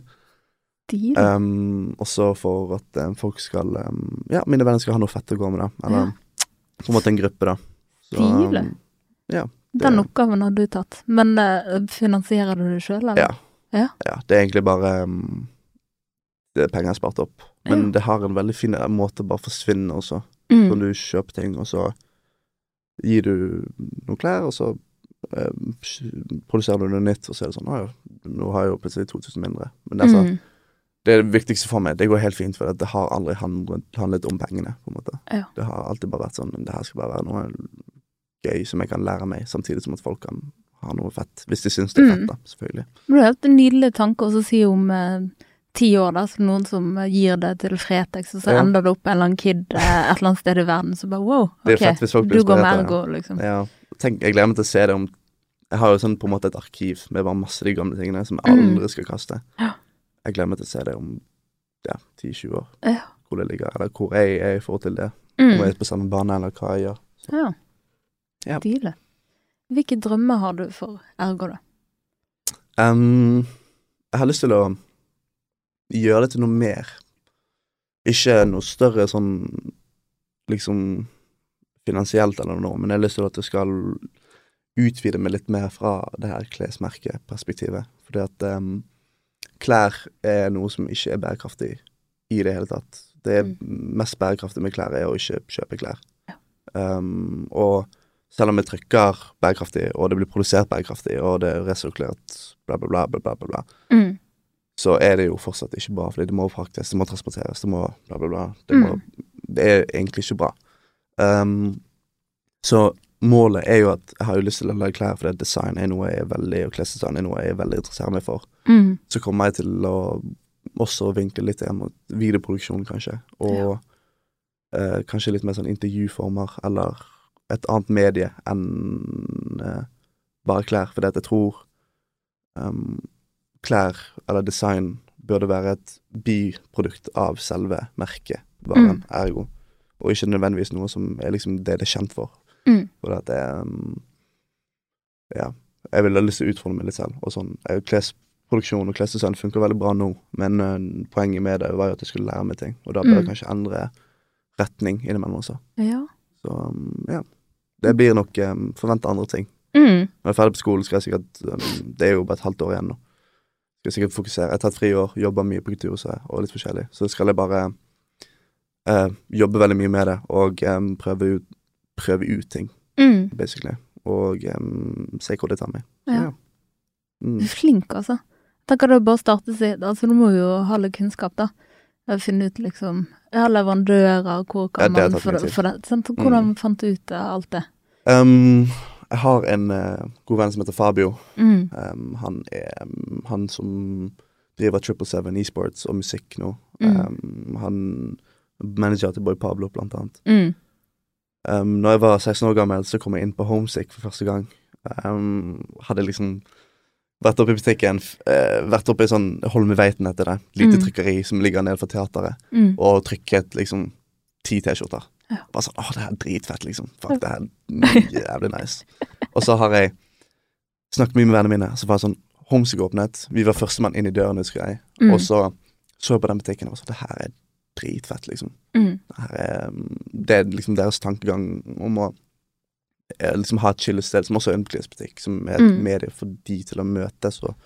Um, også for at um, folk skal um, Ja, mine venner skal ha noe fett å gå med, da. Eller på en måte en gruppe, da. Så, ja, Den oppgaven har du tatt. Men uh, finansierer du det sjøl, eller? Ja. Ja. Ja, det er egentlig bare Det er penger jeg har spart opp. Men Ja. det har en veldig fin måte å bare forsvinne også. Mm. Når du kjøper ting, og så gir du noen klær, og så eh, produserer du noe nytt, og så er det sånn Å ja, nå har jeg jo plutselig 2000 mindre. Men det er, sånn, Mm. det er det viktigste for meg. Det går helt fint, for det har aldri handlet, om pengene, på en måte. Ja. Det har alltid bare vært sånn Det her skal bare være noe gøy som jeg kan lære meg, samtidig som at folk kan ha noe fett. Hvis de syns det er Mm. fett, da, selvfølgelig. Men det er hatt en nydelig tanke å si om eh, ti år, da, så noen som gir det til Fretex, og så Ja. ender det opp en eller annen kid eh, et eller annet sted i verden, så bare wow, ok, du går med ergo, liksom. Ja. Tenk, jeg gleder meg til å se det om Jeg har jo sånn på en måte et arkiv med bare masse de gamle tingene som jeg Mm. aldri skal kaste. Jeg gleder meg til å se det om ja, 10-20 år, hvor det ligger, eller hvor jeg er i forhold til det. Om jeg Mm. er på samme bane, eller hva jeg gjør. Ja. Ja. Stilig. Hvilke drømmer har du for ergo, da? Um, jeg har lyst til å gjøre det til noe mer. Ikke noe større sånn liksom finansielt eller noe, men jeg har lyst til at det skal utvide meg litt mer fra det her klesmerkeperspektivet. Fordi at um, klær er noe som ikke er bærekraftig i det hele tatt. Det er mest bærekraftig med klær er å ikke kjøpe klær. Ja. Um, og selv om vi trykker bærekraftig, og det blir produsert bærekraftig, og det er resirkulert, bla, bla, bla, bla, bla, bla Mm. Så er det jo fortsatt ikke bra, fordi det må fraktes, det må transporteres, det må bla, bla, bla. Det, må, Mm. det er egentlig ikke bra. Um, så målet er jo at jeg har jo lyst til å lage klær, fordi design er noe jeg er veldig, og klesdesign er noe jeg er veldig interessert meg for. Mm. Så kommer jeg til å også vinkle litt mot videoproduksjon, kanskje. Og eh, kanskje litt mer sånn intervjuformer, eller et annet medie enn uh, bare klær. Fordi at jeg tror um, klær, eller design, burde være et biprodukt av selve merkevaren, Mm. ergo. Og ikke nødvendigvis noe som er liksom det det er kjent for. Mm. For at det um, Ja. Jeg vil ha lyst til å utfordre meg litt selv. Og sånn, Klesproduksjon og klesdesign funker veldig bra nå, men uh, poenget med det var jo at jeg skulle lære meg ting. Og da bør jeg Mm. kanskje endre retning innimellom også. Ja. Så um, ja. Det blir nok um, forvente andre ting. Mm. Når jeg er ferdig på skolen, skal jeg sikkert um, Det er jo bare et halvt år igjen nå. Skal sikkert fokusere. Jeg har tatt friår, jobber mye på Kulturhuset og litt forskjellig. Så skal jeg bare uh, jobbe veldig mye med det og um, prøve, ut, prøve ut ting, Mm. basically. Og um, se hvor det tar meg. Ja. Mm. Du er flink, altså. Tenker det er bare starte seg Altså, du må jo ha litt kunnskap, da. Finne ut liksom Ja, leverandører, hvor kan ja, man få det, tid. få sant? Hvordan fant du ut av alt det? Um, jeg har en uh, god venn som heter Fabio. Mm. Um, han er um, han som driver Triple Seven Esports og musikk nå. Mm. Um, han manager til Boy Pablo, blant annet. Mm. Um, når jeg var 16 år gammel, så kom jeg inn på Homesick for første gang. Um, hadde liksom vært oppe i butikken, eh, vært oppe i sånn Holmeveiten heter det. Lite Mm. trykkeri som ligger nede for teateret. Mm. Og trykket liksom ti T-skjorter. Bare sånn Å, det her er dritfett, liksom. Fuck, det her er jævlig nice. Og så har jeg snakket mye med vennene mine. Så var det sånn Homsig åpnet. Vi var førstemann inn i døren, husker jeg. Mm. Og så så jeg på den butikken og var sånn Det her er dritfett, liksom. Mm. Det, er, det er liksom deres tankegang om å eh, liksom ha et chillested, som også er en klesbutikk, som er et Mm. medie for de til å møtes. Og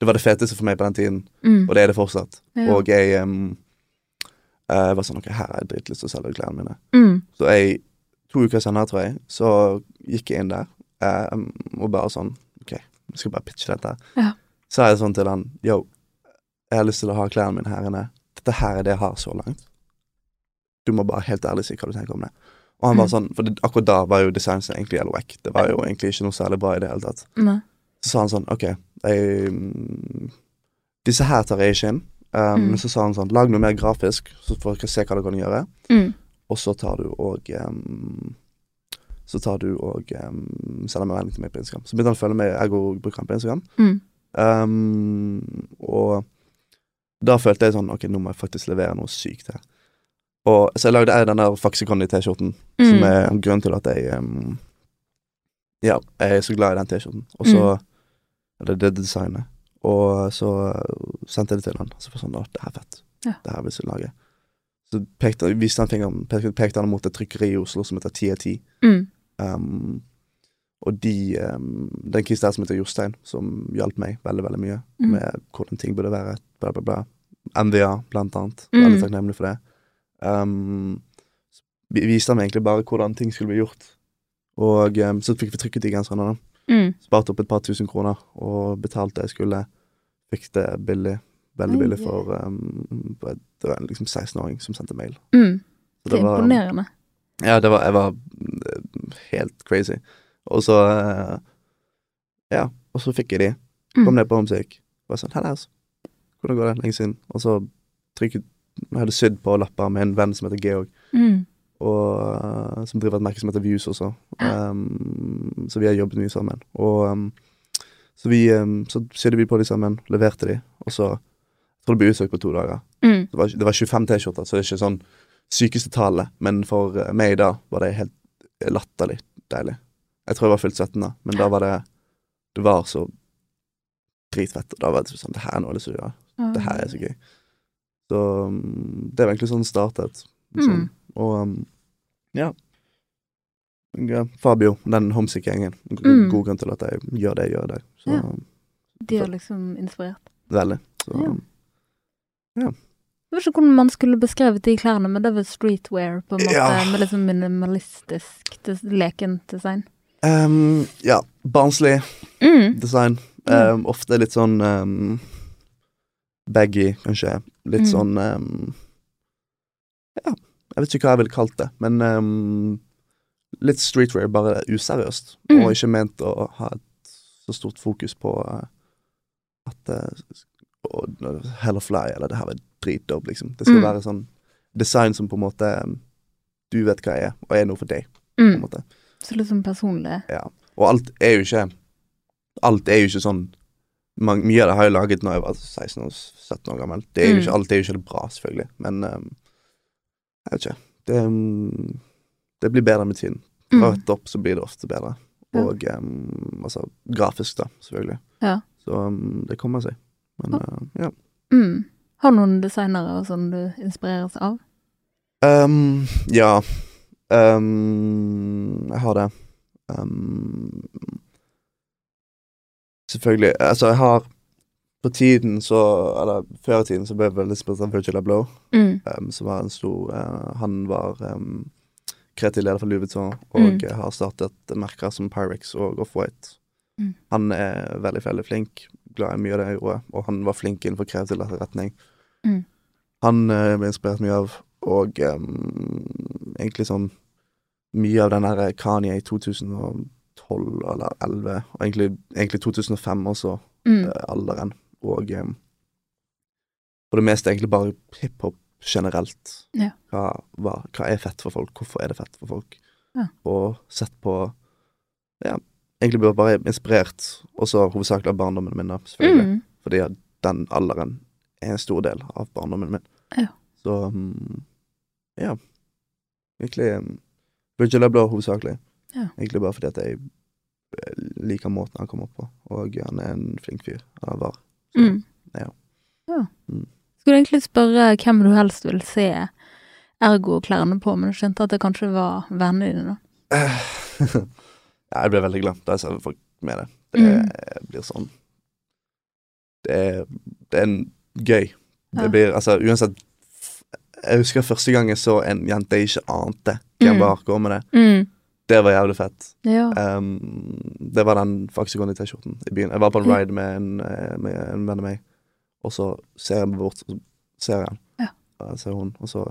det var det feteste for meg på den tiden, Mm. og det er det fortsatt. Ja. Og jeg em, eh, var sånn Ok, her har jeg dritlyst til å selge klærne mine. Mm. Så jeg, to uker senere, tror jeg, så gikk jeg inn der um, og bare sånn Ok, jeg skal bare pitche dette. Ja. Så er jeg sånn til han Yo, jeg har lyst til å ha klærne mine her inne. Dette her er det jeg har så langt. Du må bare helt ærlig si hva du tenker om det. Og han var Mm. sånn, for det, akkurat da var jo designet egentlig helt wack. Det var jo egentlig ikke noe særlig bra i det hele tatt. Nei. Så sa han sånn, ok, jeg, mm, disse her tar jeg ikke inn. Um, Mm. Men så sa han sånn, lag noe mer grafisk, så får dere se hva dere kan gjøre. Mm. Og så tar du og um, Så tar du og um, sender meg melding til meg på Instagram. Så begynte han å følge med, jeg og bruker han på Instagram. Mm. Um, og da følte jeg sånn, ok, nå må jeg faktisk levere noe sykt her. Og så jeg lagde jeg den der Faxeconny-T-skjorten, som Mm. er grunnen til at jeg um, Ja, jeg er så glad i den T-skjorten. Og så Eller det designet. Og så sendte jeg det til han. Så var sånn, det er fett. Ja. Det her vil jeg lage. Så pekte, viste han fingeren, pekte, han mot et trykkeri i Oslo som heter 10 av 10. Mm. Um, og de um, den kis der som heter Jostein, som hjalp meg veldig veldig mye Mm. med hvordan ting burde være. Bla, bla, bla. MVA, blant annet. Mm. Veldig takknemlig for det. Um, vi viste han meg egentlig bare hvordan ting skulle bli gjort. Og um, så fikk vi trykket de genserne. Mm. Sparte opp et par tusen kroner og betalte det jeg skulle. Fikk det billig. Veldig billig for um, Det var en liksom 16-åring som sendte mail. Mm. Så Det er imponerende. ja, det var, jeg var eh, helt crazy. Og så eh, Ja, og så fikk jeg de. Kom Mm. ned på Homesick. Bare sånn Hallais. Hvordan går det? Lenge siden. Og så trykket Jeg hadde sydd på lapper med en venn som heter Georg, Mm. og, eh, som driver et merke som heter Views også. Um, så vi har jobbet mye sammen. Og um, så vi um, Så sydde vi på de sammen, leverte de, og så Jeg tror det ble utsøkt på to dager. Mm. Det var, det var 25 T-skjorter, så det er ikke sånn sykeste tallet, men for eh, meg da var det helt latterlig deilig. Jeg tror jeg var fylt 17 da, men da var det Det var så dritfett. Og da var det sånn Det her er noe jeg har lyst til å gjøre. Det her er så gøy. Så um, det var egentlig sånn startet. Liksom. Mm. Og um, ja. Fabio, den homesick-gjengen. Mm. God grunn til at jeg gjør det jeg gjør i dag. Så Ja. De har liksom inspirert. veldig. Så Ja. ja. Jeg vet ikke hvordan man skulle beskrevet de klærne, men det vel streetwear, på en måte, Ja. med liksom minimalistisk lekent design. um, Ja, barnslig Mm. design. Um, ofte litt sånn um, baggy, kanskje. Litt Mm. sånn um, Ja, jeg vet ikke hva jeg ville kalt det, men um, litt streetwear, bare useriøst. Mm. Og ikke ment å ha et så stort fokus på uh, at uh, Hell of Fly, eller det her er dritdope, liksom. Det skal Mm. være sånn design som på en måte um, Du vet hva jeg er, og er noe for deg, på en Mm. måte. Så liksom personlig. Ja. Og alt er jo ikke Alt er jo ikke sånn man, Mye av det har jeg laget når jeg var 16 og 17 år gammel. Det er jo Mm. ikke, alt er jo ikke bra, selvfølgelig, men um, Jeg vet ikke. Det, um, det blir bedre med tiden. Fra høyt opp så blir det ofte bedre. Og um, altså grafisk, da, selvfølgelig. Ja. Så um, det kommer seg. Men uh, ja. Mm. Har du noen designere og sånn du inspireres av? Um, ja. Jeg har det. Selvfølgelig Altså, jeg har på tiden så Eller før i tiden så ble jeg veldig spilt av Virgil Abloh, Mm. som var en stor uh, Han var um, kreativ leder for Louis Vuitton og Mm. har startet merker som Pyrex og Off-White. Mm. Han er veldig, veldig flink. Glad i mye av det jeg gjorde, og han var flink innenfor kreativ retning. Mm. Han uh, ble inspirert mye av, og um, egentlig sånn Mye av den der Kanye i 2012 eller 2011, og egentlig, egentlig 2005 også, Mm. eh, alderen. Og um, for det meste egentlig bare hiphop generelt. Ja. Hva, hva, hva er fett for folk? Hvorfor er det fett for folk? Ja. Og sett på Ja, egentlig bare, bare inspirert, også hovedsakelig av barndommen min, da, selvfølgelig. Mm. Fordi den alderen er en stor del av barndommen min. Ja. Så mm, ja. Egentlig um, Virgil Abloh hovedsakelig. Ja. Egentlig bare fordi at jeg eh, liker måten han kommer opp på, og han er en flink fyr. Han var. Så, Mm. ja. ja. Mm. Skulle egentlig spørre hvem du helst vil se ergo-klærne på, men du skjønte at det kanskje var vennene dine, da. ja, jeg ble veldig glad da jeg så folk med det. Det Mm. blir sånn Det er, det er en gøy. Det Ja. blir altså uansett Jeg husker første gang jeg så en jente jeg ikke ante hvem Mm. var, gå med det. Mm. Det var jævlig fett. Ja. Um, det var den Faxicon T-skjorten i byen. Jeg var på en ride med en, eh, med en venn av meg, og så ser jeg bort, så ser jeg. Ja. Ser hun, og så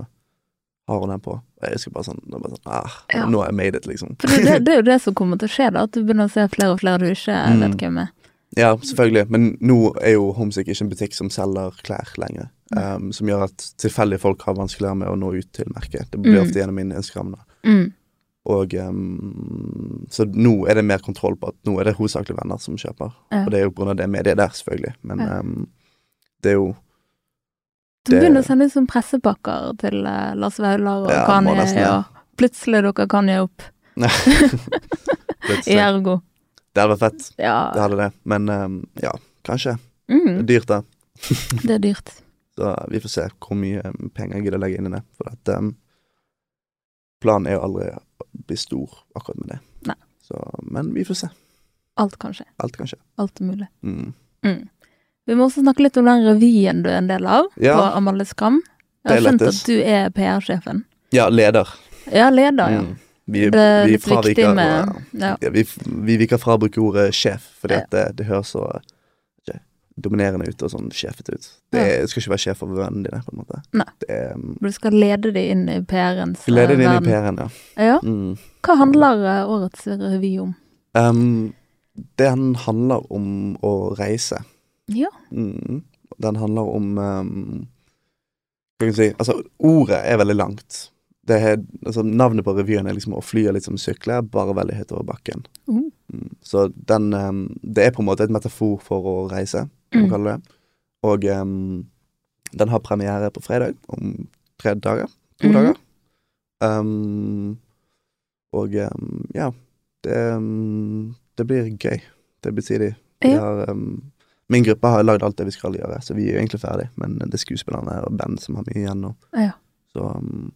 har hun den på. Jeg husker bare sånn, bare sånn ah, Ja. Nå har jeg made it, liksom. For det, det, det er jo det som kommer til å skje, da. At du begynner å se flere og flere du ikke Mm. vet hvem er. Ja, selvfølgelig. Men nå er jo Homesick ikke en butikk som selger klær lenger. Um, som gjør at tilfeldige folk har vanskeligere med å nå ut til merket. Det blir Mm. ofte gjennom min Instagram. da. Mm. Og um, Så nå er det mer kontroll på at nå er det hovedsakelig venner som kjøper. Ja. Og det er jo pga. det mediet der, selvfølgelig. Men Ja. um, det er jo Du begynner å sende ut sånn pressepakker til uh, Lars Vaular og Ja, Kanye, nesten ja. og plutselig dere Kanye opp. Ergo. Det hadde vært fett. Ja. Det hadde det. Men um, ja, kanskje. Det Mm. er dyrt, da. Det er dyrt. Så vi får se hvor mye um, penger jeg gidder legge inn i det. For at um, planen er jo aldri å bli stor akkurat med det. Nei. Så, men vi får se. Alt kan skje. Alt kan skje. Alt er mulig. Mm. Mm. Vi må også snakke litt om den revyen du er en del av, Ja. på Amalie Skam. Jeg har skjønt at du er PR-sjefen. Ja, leder. Ja, leder, ja. Mm. Vi, Det er vi litt viktig med Ja. ja, vi, vi fra å bruke ordet sjef, fordi det, det høres så ikke, dominerende ut og sånn sjefete ut. Det er, skal ikke være sjef over vennene dine, på en måte. Nei. Det er, um, Du skal lede dem inn i PR-ens lede det inn i. PR-en, ja. Ja. Mm. Hva handler eh, årets revy om? Um, den handler om å reise. Ja. Mm. Den handler om um, Hva vi si Altså, ordet er veldig langt. Det er, altså, navnet på revyen er liksom å fly og litt som sykle, bare veldig høyt over bakken. Mm. Mm. Så den um, Det er på en måte et metafor for å reise, kan man Mm. kalle det. Og um, den har premiere på fredag om tre dager. To Mhm. dager. Um, og ja. Det, det blir gøy. Det blir tidlig. Vi har, um, min gruppe har lagd alt det vi skal gjøre, så vi er jo egentlig ferdig. Men det er skuespillerne og band som har mye igjen nå. Ja. Så um,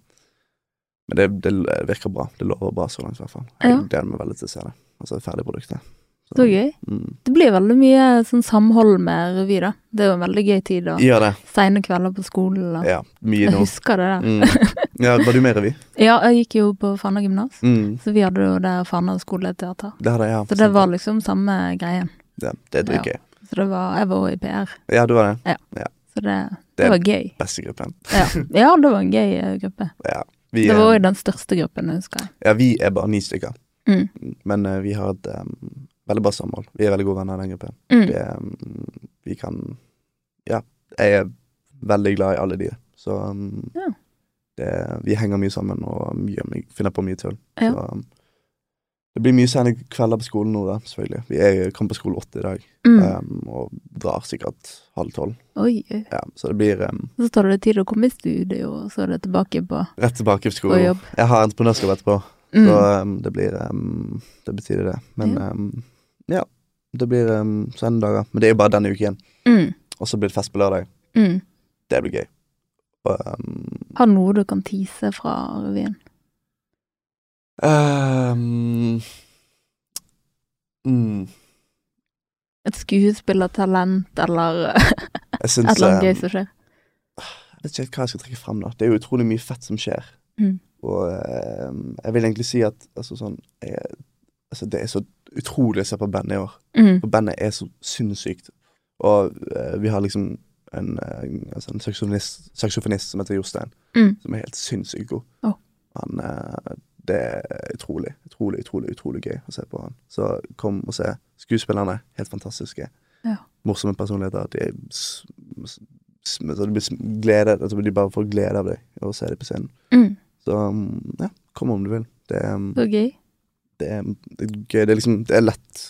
Men det, det virker bra. Det lover bra så langt, i hvert fall. Ja. Jeg gleder meg veldig til å se det. Altså ferdigproduktet. Så gøy. Mm. Det blir veldig mye sånn samhold med revy, da. Det er jo en veldig gøy tid, og ja, seine kvelder på skolen. Og. Ja, mye Jeg husker det der. Mm. Ja, var du med i revy? Ja, jeg gikk jo på Fana gymnas, Mm. så vi hadde jo der Fana skoleteater. Det hadde jeg, ja. Så det var liksom samme greien. Ja, det er dritgøy. Så det var, jeg var òg i PR, Ja, du var det. så det, det, Det var gøy. Beste gruppen. Ja. ja, det var en gøy eh, gruppe. Ja. Vi, Det var òg den største gruppen, husker jeg. ja, vi er bare ni stykker. Mm. Men uh, vi har et um, veldig bra samhold. Vi er veldig gode venner i den gruppen. Mm. Det, um, vi kan Ja, jeg er veldig glad i alle de. Så um, Ja. det, vi henger mye sammen og mye, finner på mye tull. Ja. Så det blir mye sene kvelder på skolen nå, da, selvfølgelig. Vi er, kom på skole åtte i dag, Mm. um, og drar sikkert halv tolv. Oi, oi. Ja, så det blir um, Så tar det tid å komme i studio, og så er det tilbake på, rett tilbake på skolen. jobb. Jeg har entreprenørskap etterpå, Mm. så um, det blir Det betyr det. Men Ja. ja. Det blir um, dager. Men det er jo bare denne uken. Mm. Og så blir det fest på lørdag. Mm. Det blir gøy. Og, Har noe du kan tease fra revyen? Um, mm, et skuespillertalent, eller et eller annet gøy som skjer? Jeg vet ikke hva jeg skal trekke frem, da. Det er jo utrolig mye fett som skjer. Mm. Og um, jeg vil egentlig si at altså sånn jeg, Altså, det er så utrolig å se på bandet i år. Mm. For bandet er så sinnssykt. Og uh, vi har liksom en, uh, altså en saksofonist, som heter Jostein, Mm. som er helt sinnssykt god. Oh. Han eh, Det er utrolig, utrolig, utrolig utrolig gøy å se på han. Så kom og se. Skuespillerne, helt fantastiske. Ja. Morsomme personligheter. De glede altså De bare får glede av deg å se dem på scenen. Mm. Så um, ja, kom om du vil. Det er, um, Så gøy. det er, det er gøy. Det er liksom Det er lett.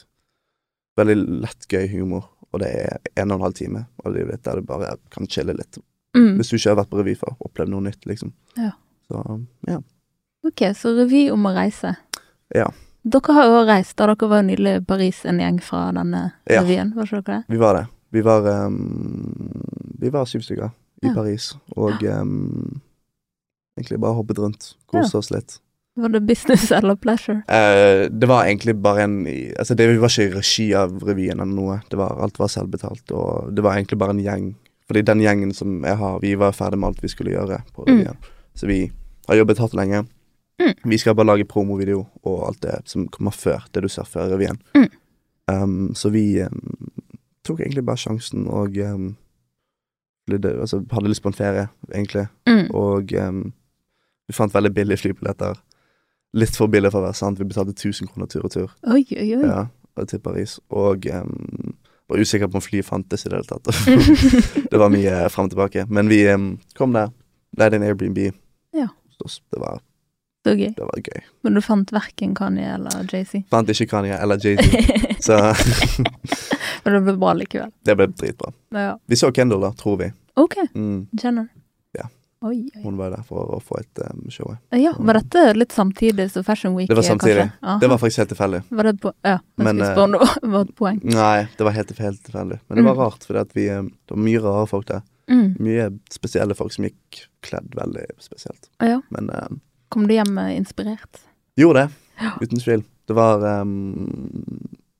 Veldig lett, gøy humor. Og det er en og en halv time av livet ditt der du bare kan chille litt. Mm. Hvis du ikke har vært på revy før, opplevd noe nytt, liksom. Ja. Så ja. Ok, så revy om å reise. Ja. Dere har jo reist, da dere var jo nylig i Paris, en gjeng fra denne Ja. revyen, var ikke dere det? Vi var det. Vi var um, Vi var syv stykker i Ja. Paris, og um, egentlig bare hoppet rundt. Koste oss litt. Var det business eller pleasure? Uh, det var egentlig bare en Altså, det var ikke i regi av revyen eller noe. Det var, alt var selvbetalt, og det var egentlig bare en gjeng. Fordi den gjengen som jeg har, vi var ferdig med alt vi skulle gjøre på Mm. Så vi har jobbet hardt lenge. Mm. Vi skal bare lage promovideo og alt det som kommer før, det du ser før revyen. Mm. Um, så vi um, tok egentlig bare sjansen og um, flydde, altså, hadde lyst på en ferie, egentlig. Mm. Og um, vi fant veldig billige flybilletter. Litt for billig for å være sant. Vi betalte 1000 kroner tur og tur Oi, oi, oi. ja, til Paris. Og um, var usikker på om flyet fantes i det hele tatt. det var mye fram og tilbake. Men vi um, kom der, leide en Airbnb. Ja. Det var, Så gøy. det var gøy. Men du fant verken Kanye eller JC? Fant ikke Kanye eller Jay-Z, så Men det ble bra likevel. det ble dritbra. Ja. Vi så Kendal, da, tror vi. Ok, Mm, Jenner. Ja. Oi, oi. hun var der for å få et um, show. Ja, var dette litt samtidig som Fashion Week? Det var samtidig. Det var faktisk helt tilfeldig. Var det på Ja, jeg Men, skulle spørre om det var- et poeng. Nei, det var helt, helt tilfeldig. Men det var Mm. rart, vi um, Det var mye rare folk der. Mm. Mye spesielle folk som gikk kledd veldig spesielt. Ja. Men um, Kom du hjem eh, inspirert? gjorde det, Ja. uten tvil. Det var um,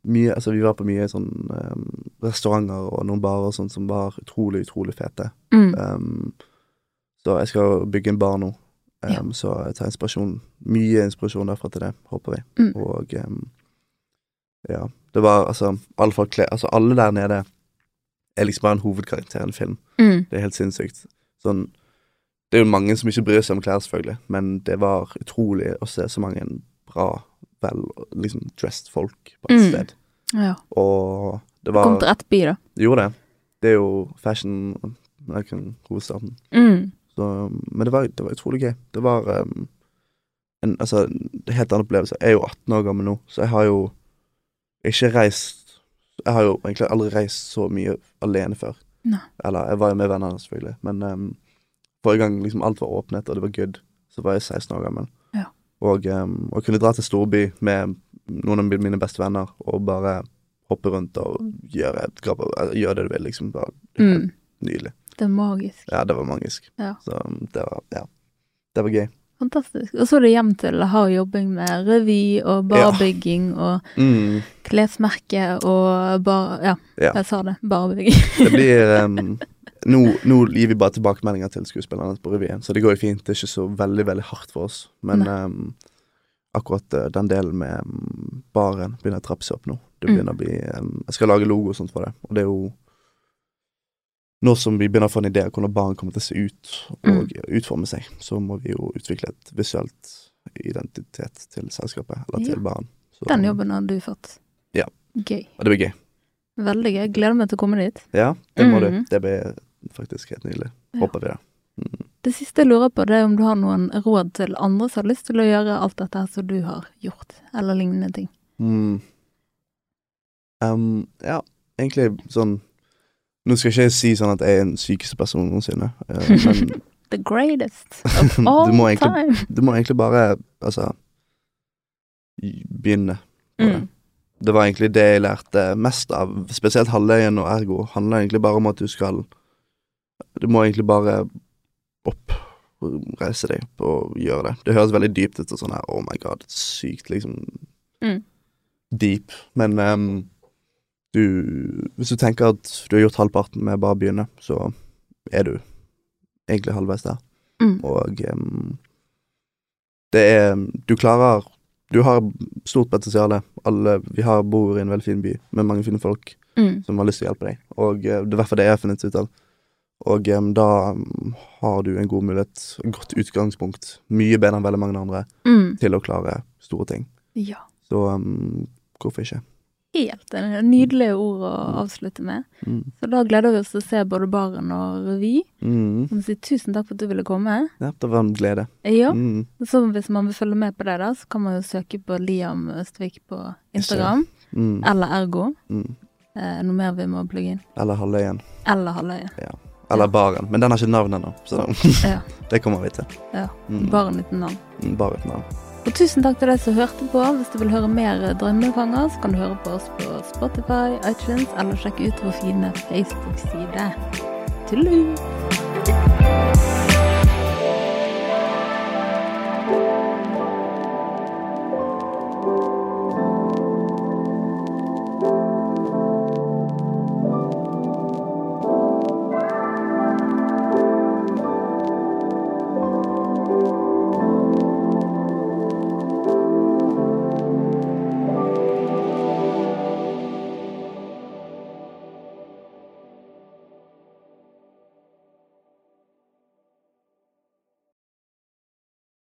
mye Altså, vi var på mye sånn um, restauranter og noen barer og sånn som var utrolig, utrolig fete. Mm. Um, så jeg skal bygge en bar nå, Ja. så jeg tar inspirasjon Mye inspirasjon derfra til det, håper vi. Mm. Og ja. Det var altså Alle folk Altså, alle der nede er liksom bare en hovedkarakter i en film. Mm. Det er helt sinnssykt. Sånn Det er jo mange som ikke bryr seg om klær, selvfølgelig, men det var utrolig å se så mange bra, vel liksom dressed folk på et Mm. sted. Ja. Og det var Kom til rett by, da. Gjorde det. Det er jo fashion American hovedstaden. Mm. Så, men det var, det var utrolig gøy. Det var um, en altså, en helt annen opplevelse. Jeg er jo 18 år gammel nå, så jeg har jo ikke reist Jeg har jo egentlig aldri reist så mye alene før. Ne. Eller jeg var jo med vennene, selvfølgelig, men um, forrige gang liksom alt var åpnet og det var good, så var jeg 16 år gammel. Ja. Og um, kunne dra til storby med noen av mine beste venner og bare hoppe rundt og gjøre, gjøre det du vil, liksom. Bare, Mm. Nydelig. Det er magisk. Ja, det var magisk. Ja. Så um, det var, ja. Det var gøy. Fantastisk. Og så er det hjem til hard jobbing med revy og barbygging og Mm, klesmerke og bar... Ja, Ja. jeg sa det. Barbygging. det blir um, nå, nå gir vi bare tilbakemeldinger til skuespillerne på revyen, så det går jo fint. Det er ikke så veldig, veldig hardt for oss. Men um, akkurat uh, den delen med um, baren begynner å trappe seg opp nå. Det Mm. begynner å bli um, Jeg skal lage logo og sånt for det, og det er jo Nå som vi begynner å få en idé om hvordan baren kommer til å se ut og utforme seg, så må vi jo utvikle et visuelt identitet til selskapet, eller til Ja. baren. Så, Den jobben har du fått. Ja. Gøy. Og det blir gøy. Veldig gøy. Gleder meg til å komme dit. Ja, det må mm. du. Det blir faktisk helt nydelig. Ja. Håper vi det. Mm. Det siste jeg lurer på, det er om du har noen råd til andre som har lyst til å gjøre alt dette som du har gjort, eller lignende ting. Mm. Um, ja, egentlig sånn Nå skal jeg ikke si sånn at jeg er den sykeste personen noensinne, eh, men The greatest of all Du egentlig- time. du må egentlig bare, altså Begynne. Mm. Det var egentlig det jeg lærte mest av, spesielt halvøyen og ergo. handler egentlig bare om at du skal Du må egentlig bare opp, reise deg opp og gjøre det. Det høres veldig dypt ut og sånn her, oh my god, sykt liksom Mm. deep. Men um, du Hvis du tenker at du har gjort halvparten med bare å begynne, så er du egentlig halvveis der. Mm. Og um, det er Du klarer Du har stort potensial. Vi har, bor i en veldig fin by med mange fine folk Mm. som har lyst til å hjelpe deg. Og eh, det er i hvert fall det jeg har funnet ut av. Og um, da har du en god mulighet, et godt utgangspunkt, mye bedre enn veldig mange andre, Mm. til å klare store ting. Ja. Så um, hvorfor ikke? Helt en Nydelige ord å avslutte med. Mm. Så da gleder vi oss til å se både Baren og revy. Mm. Må si tusen takk for at du ville komme. Ja, det var en glede. Ja. Mm. Så hvis man vil følge med på det, da, så kan man jo søke på Liam Østvik på Instagram. Mm. Eller Ergo. Mm. Eh, noe mer vi må plugge inn. Eller Halvøyen. Eller Halvøya. Eller Baren. Men den har ikke navn ennå, så Ja. det kommer vi til. ja. Mm. Baren uten navn. Mm, Bare et navn. Og tusen takk til deg som hørte på. Hvis du vil høre mer Drømmefanger, så kan du høre på oss på Spotify, iTunes, eller sjekke ut vår fine Facebook-side. Tullu!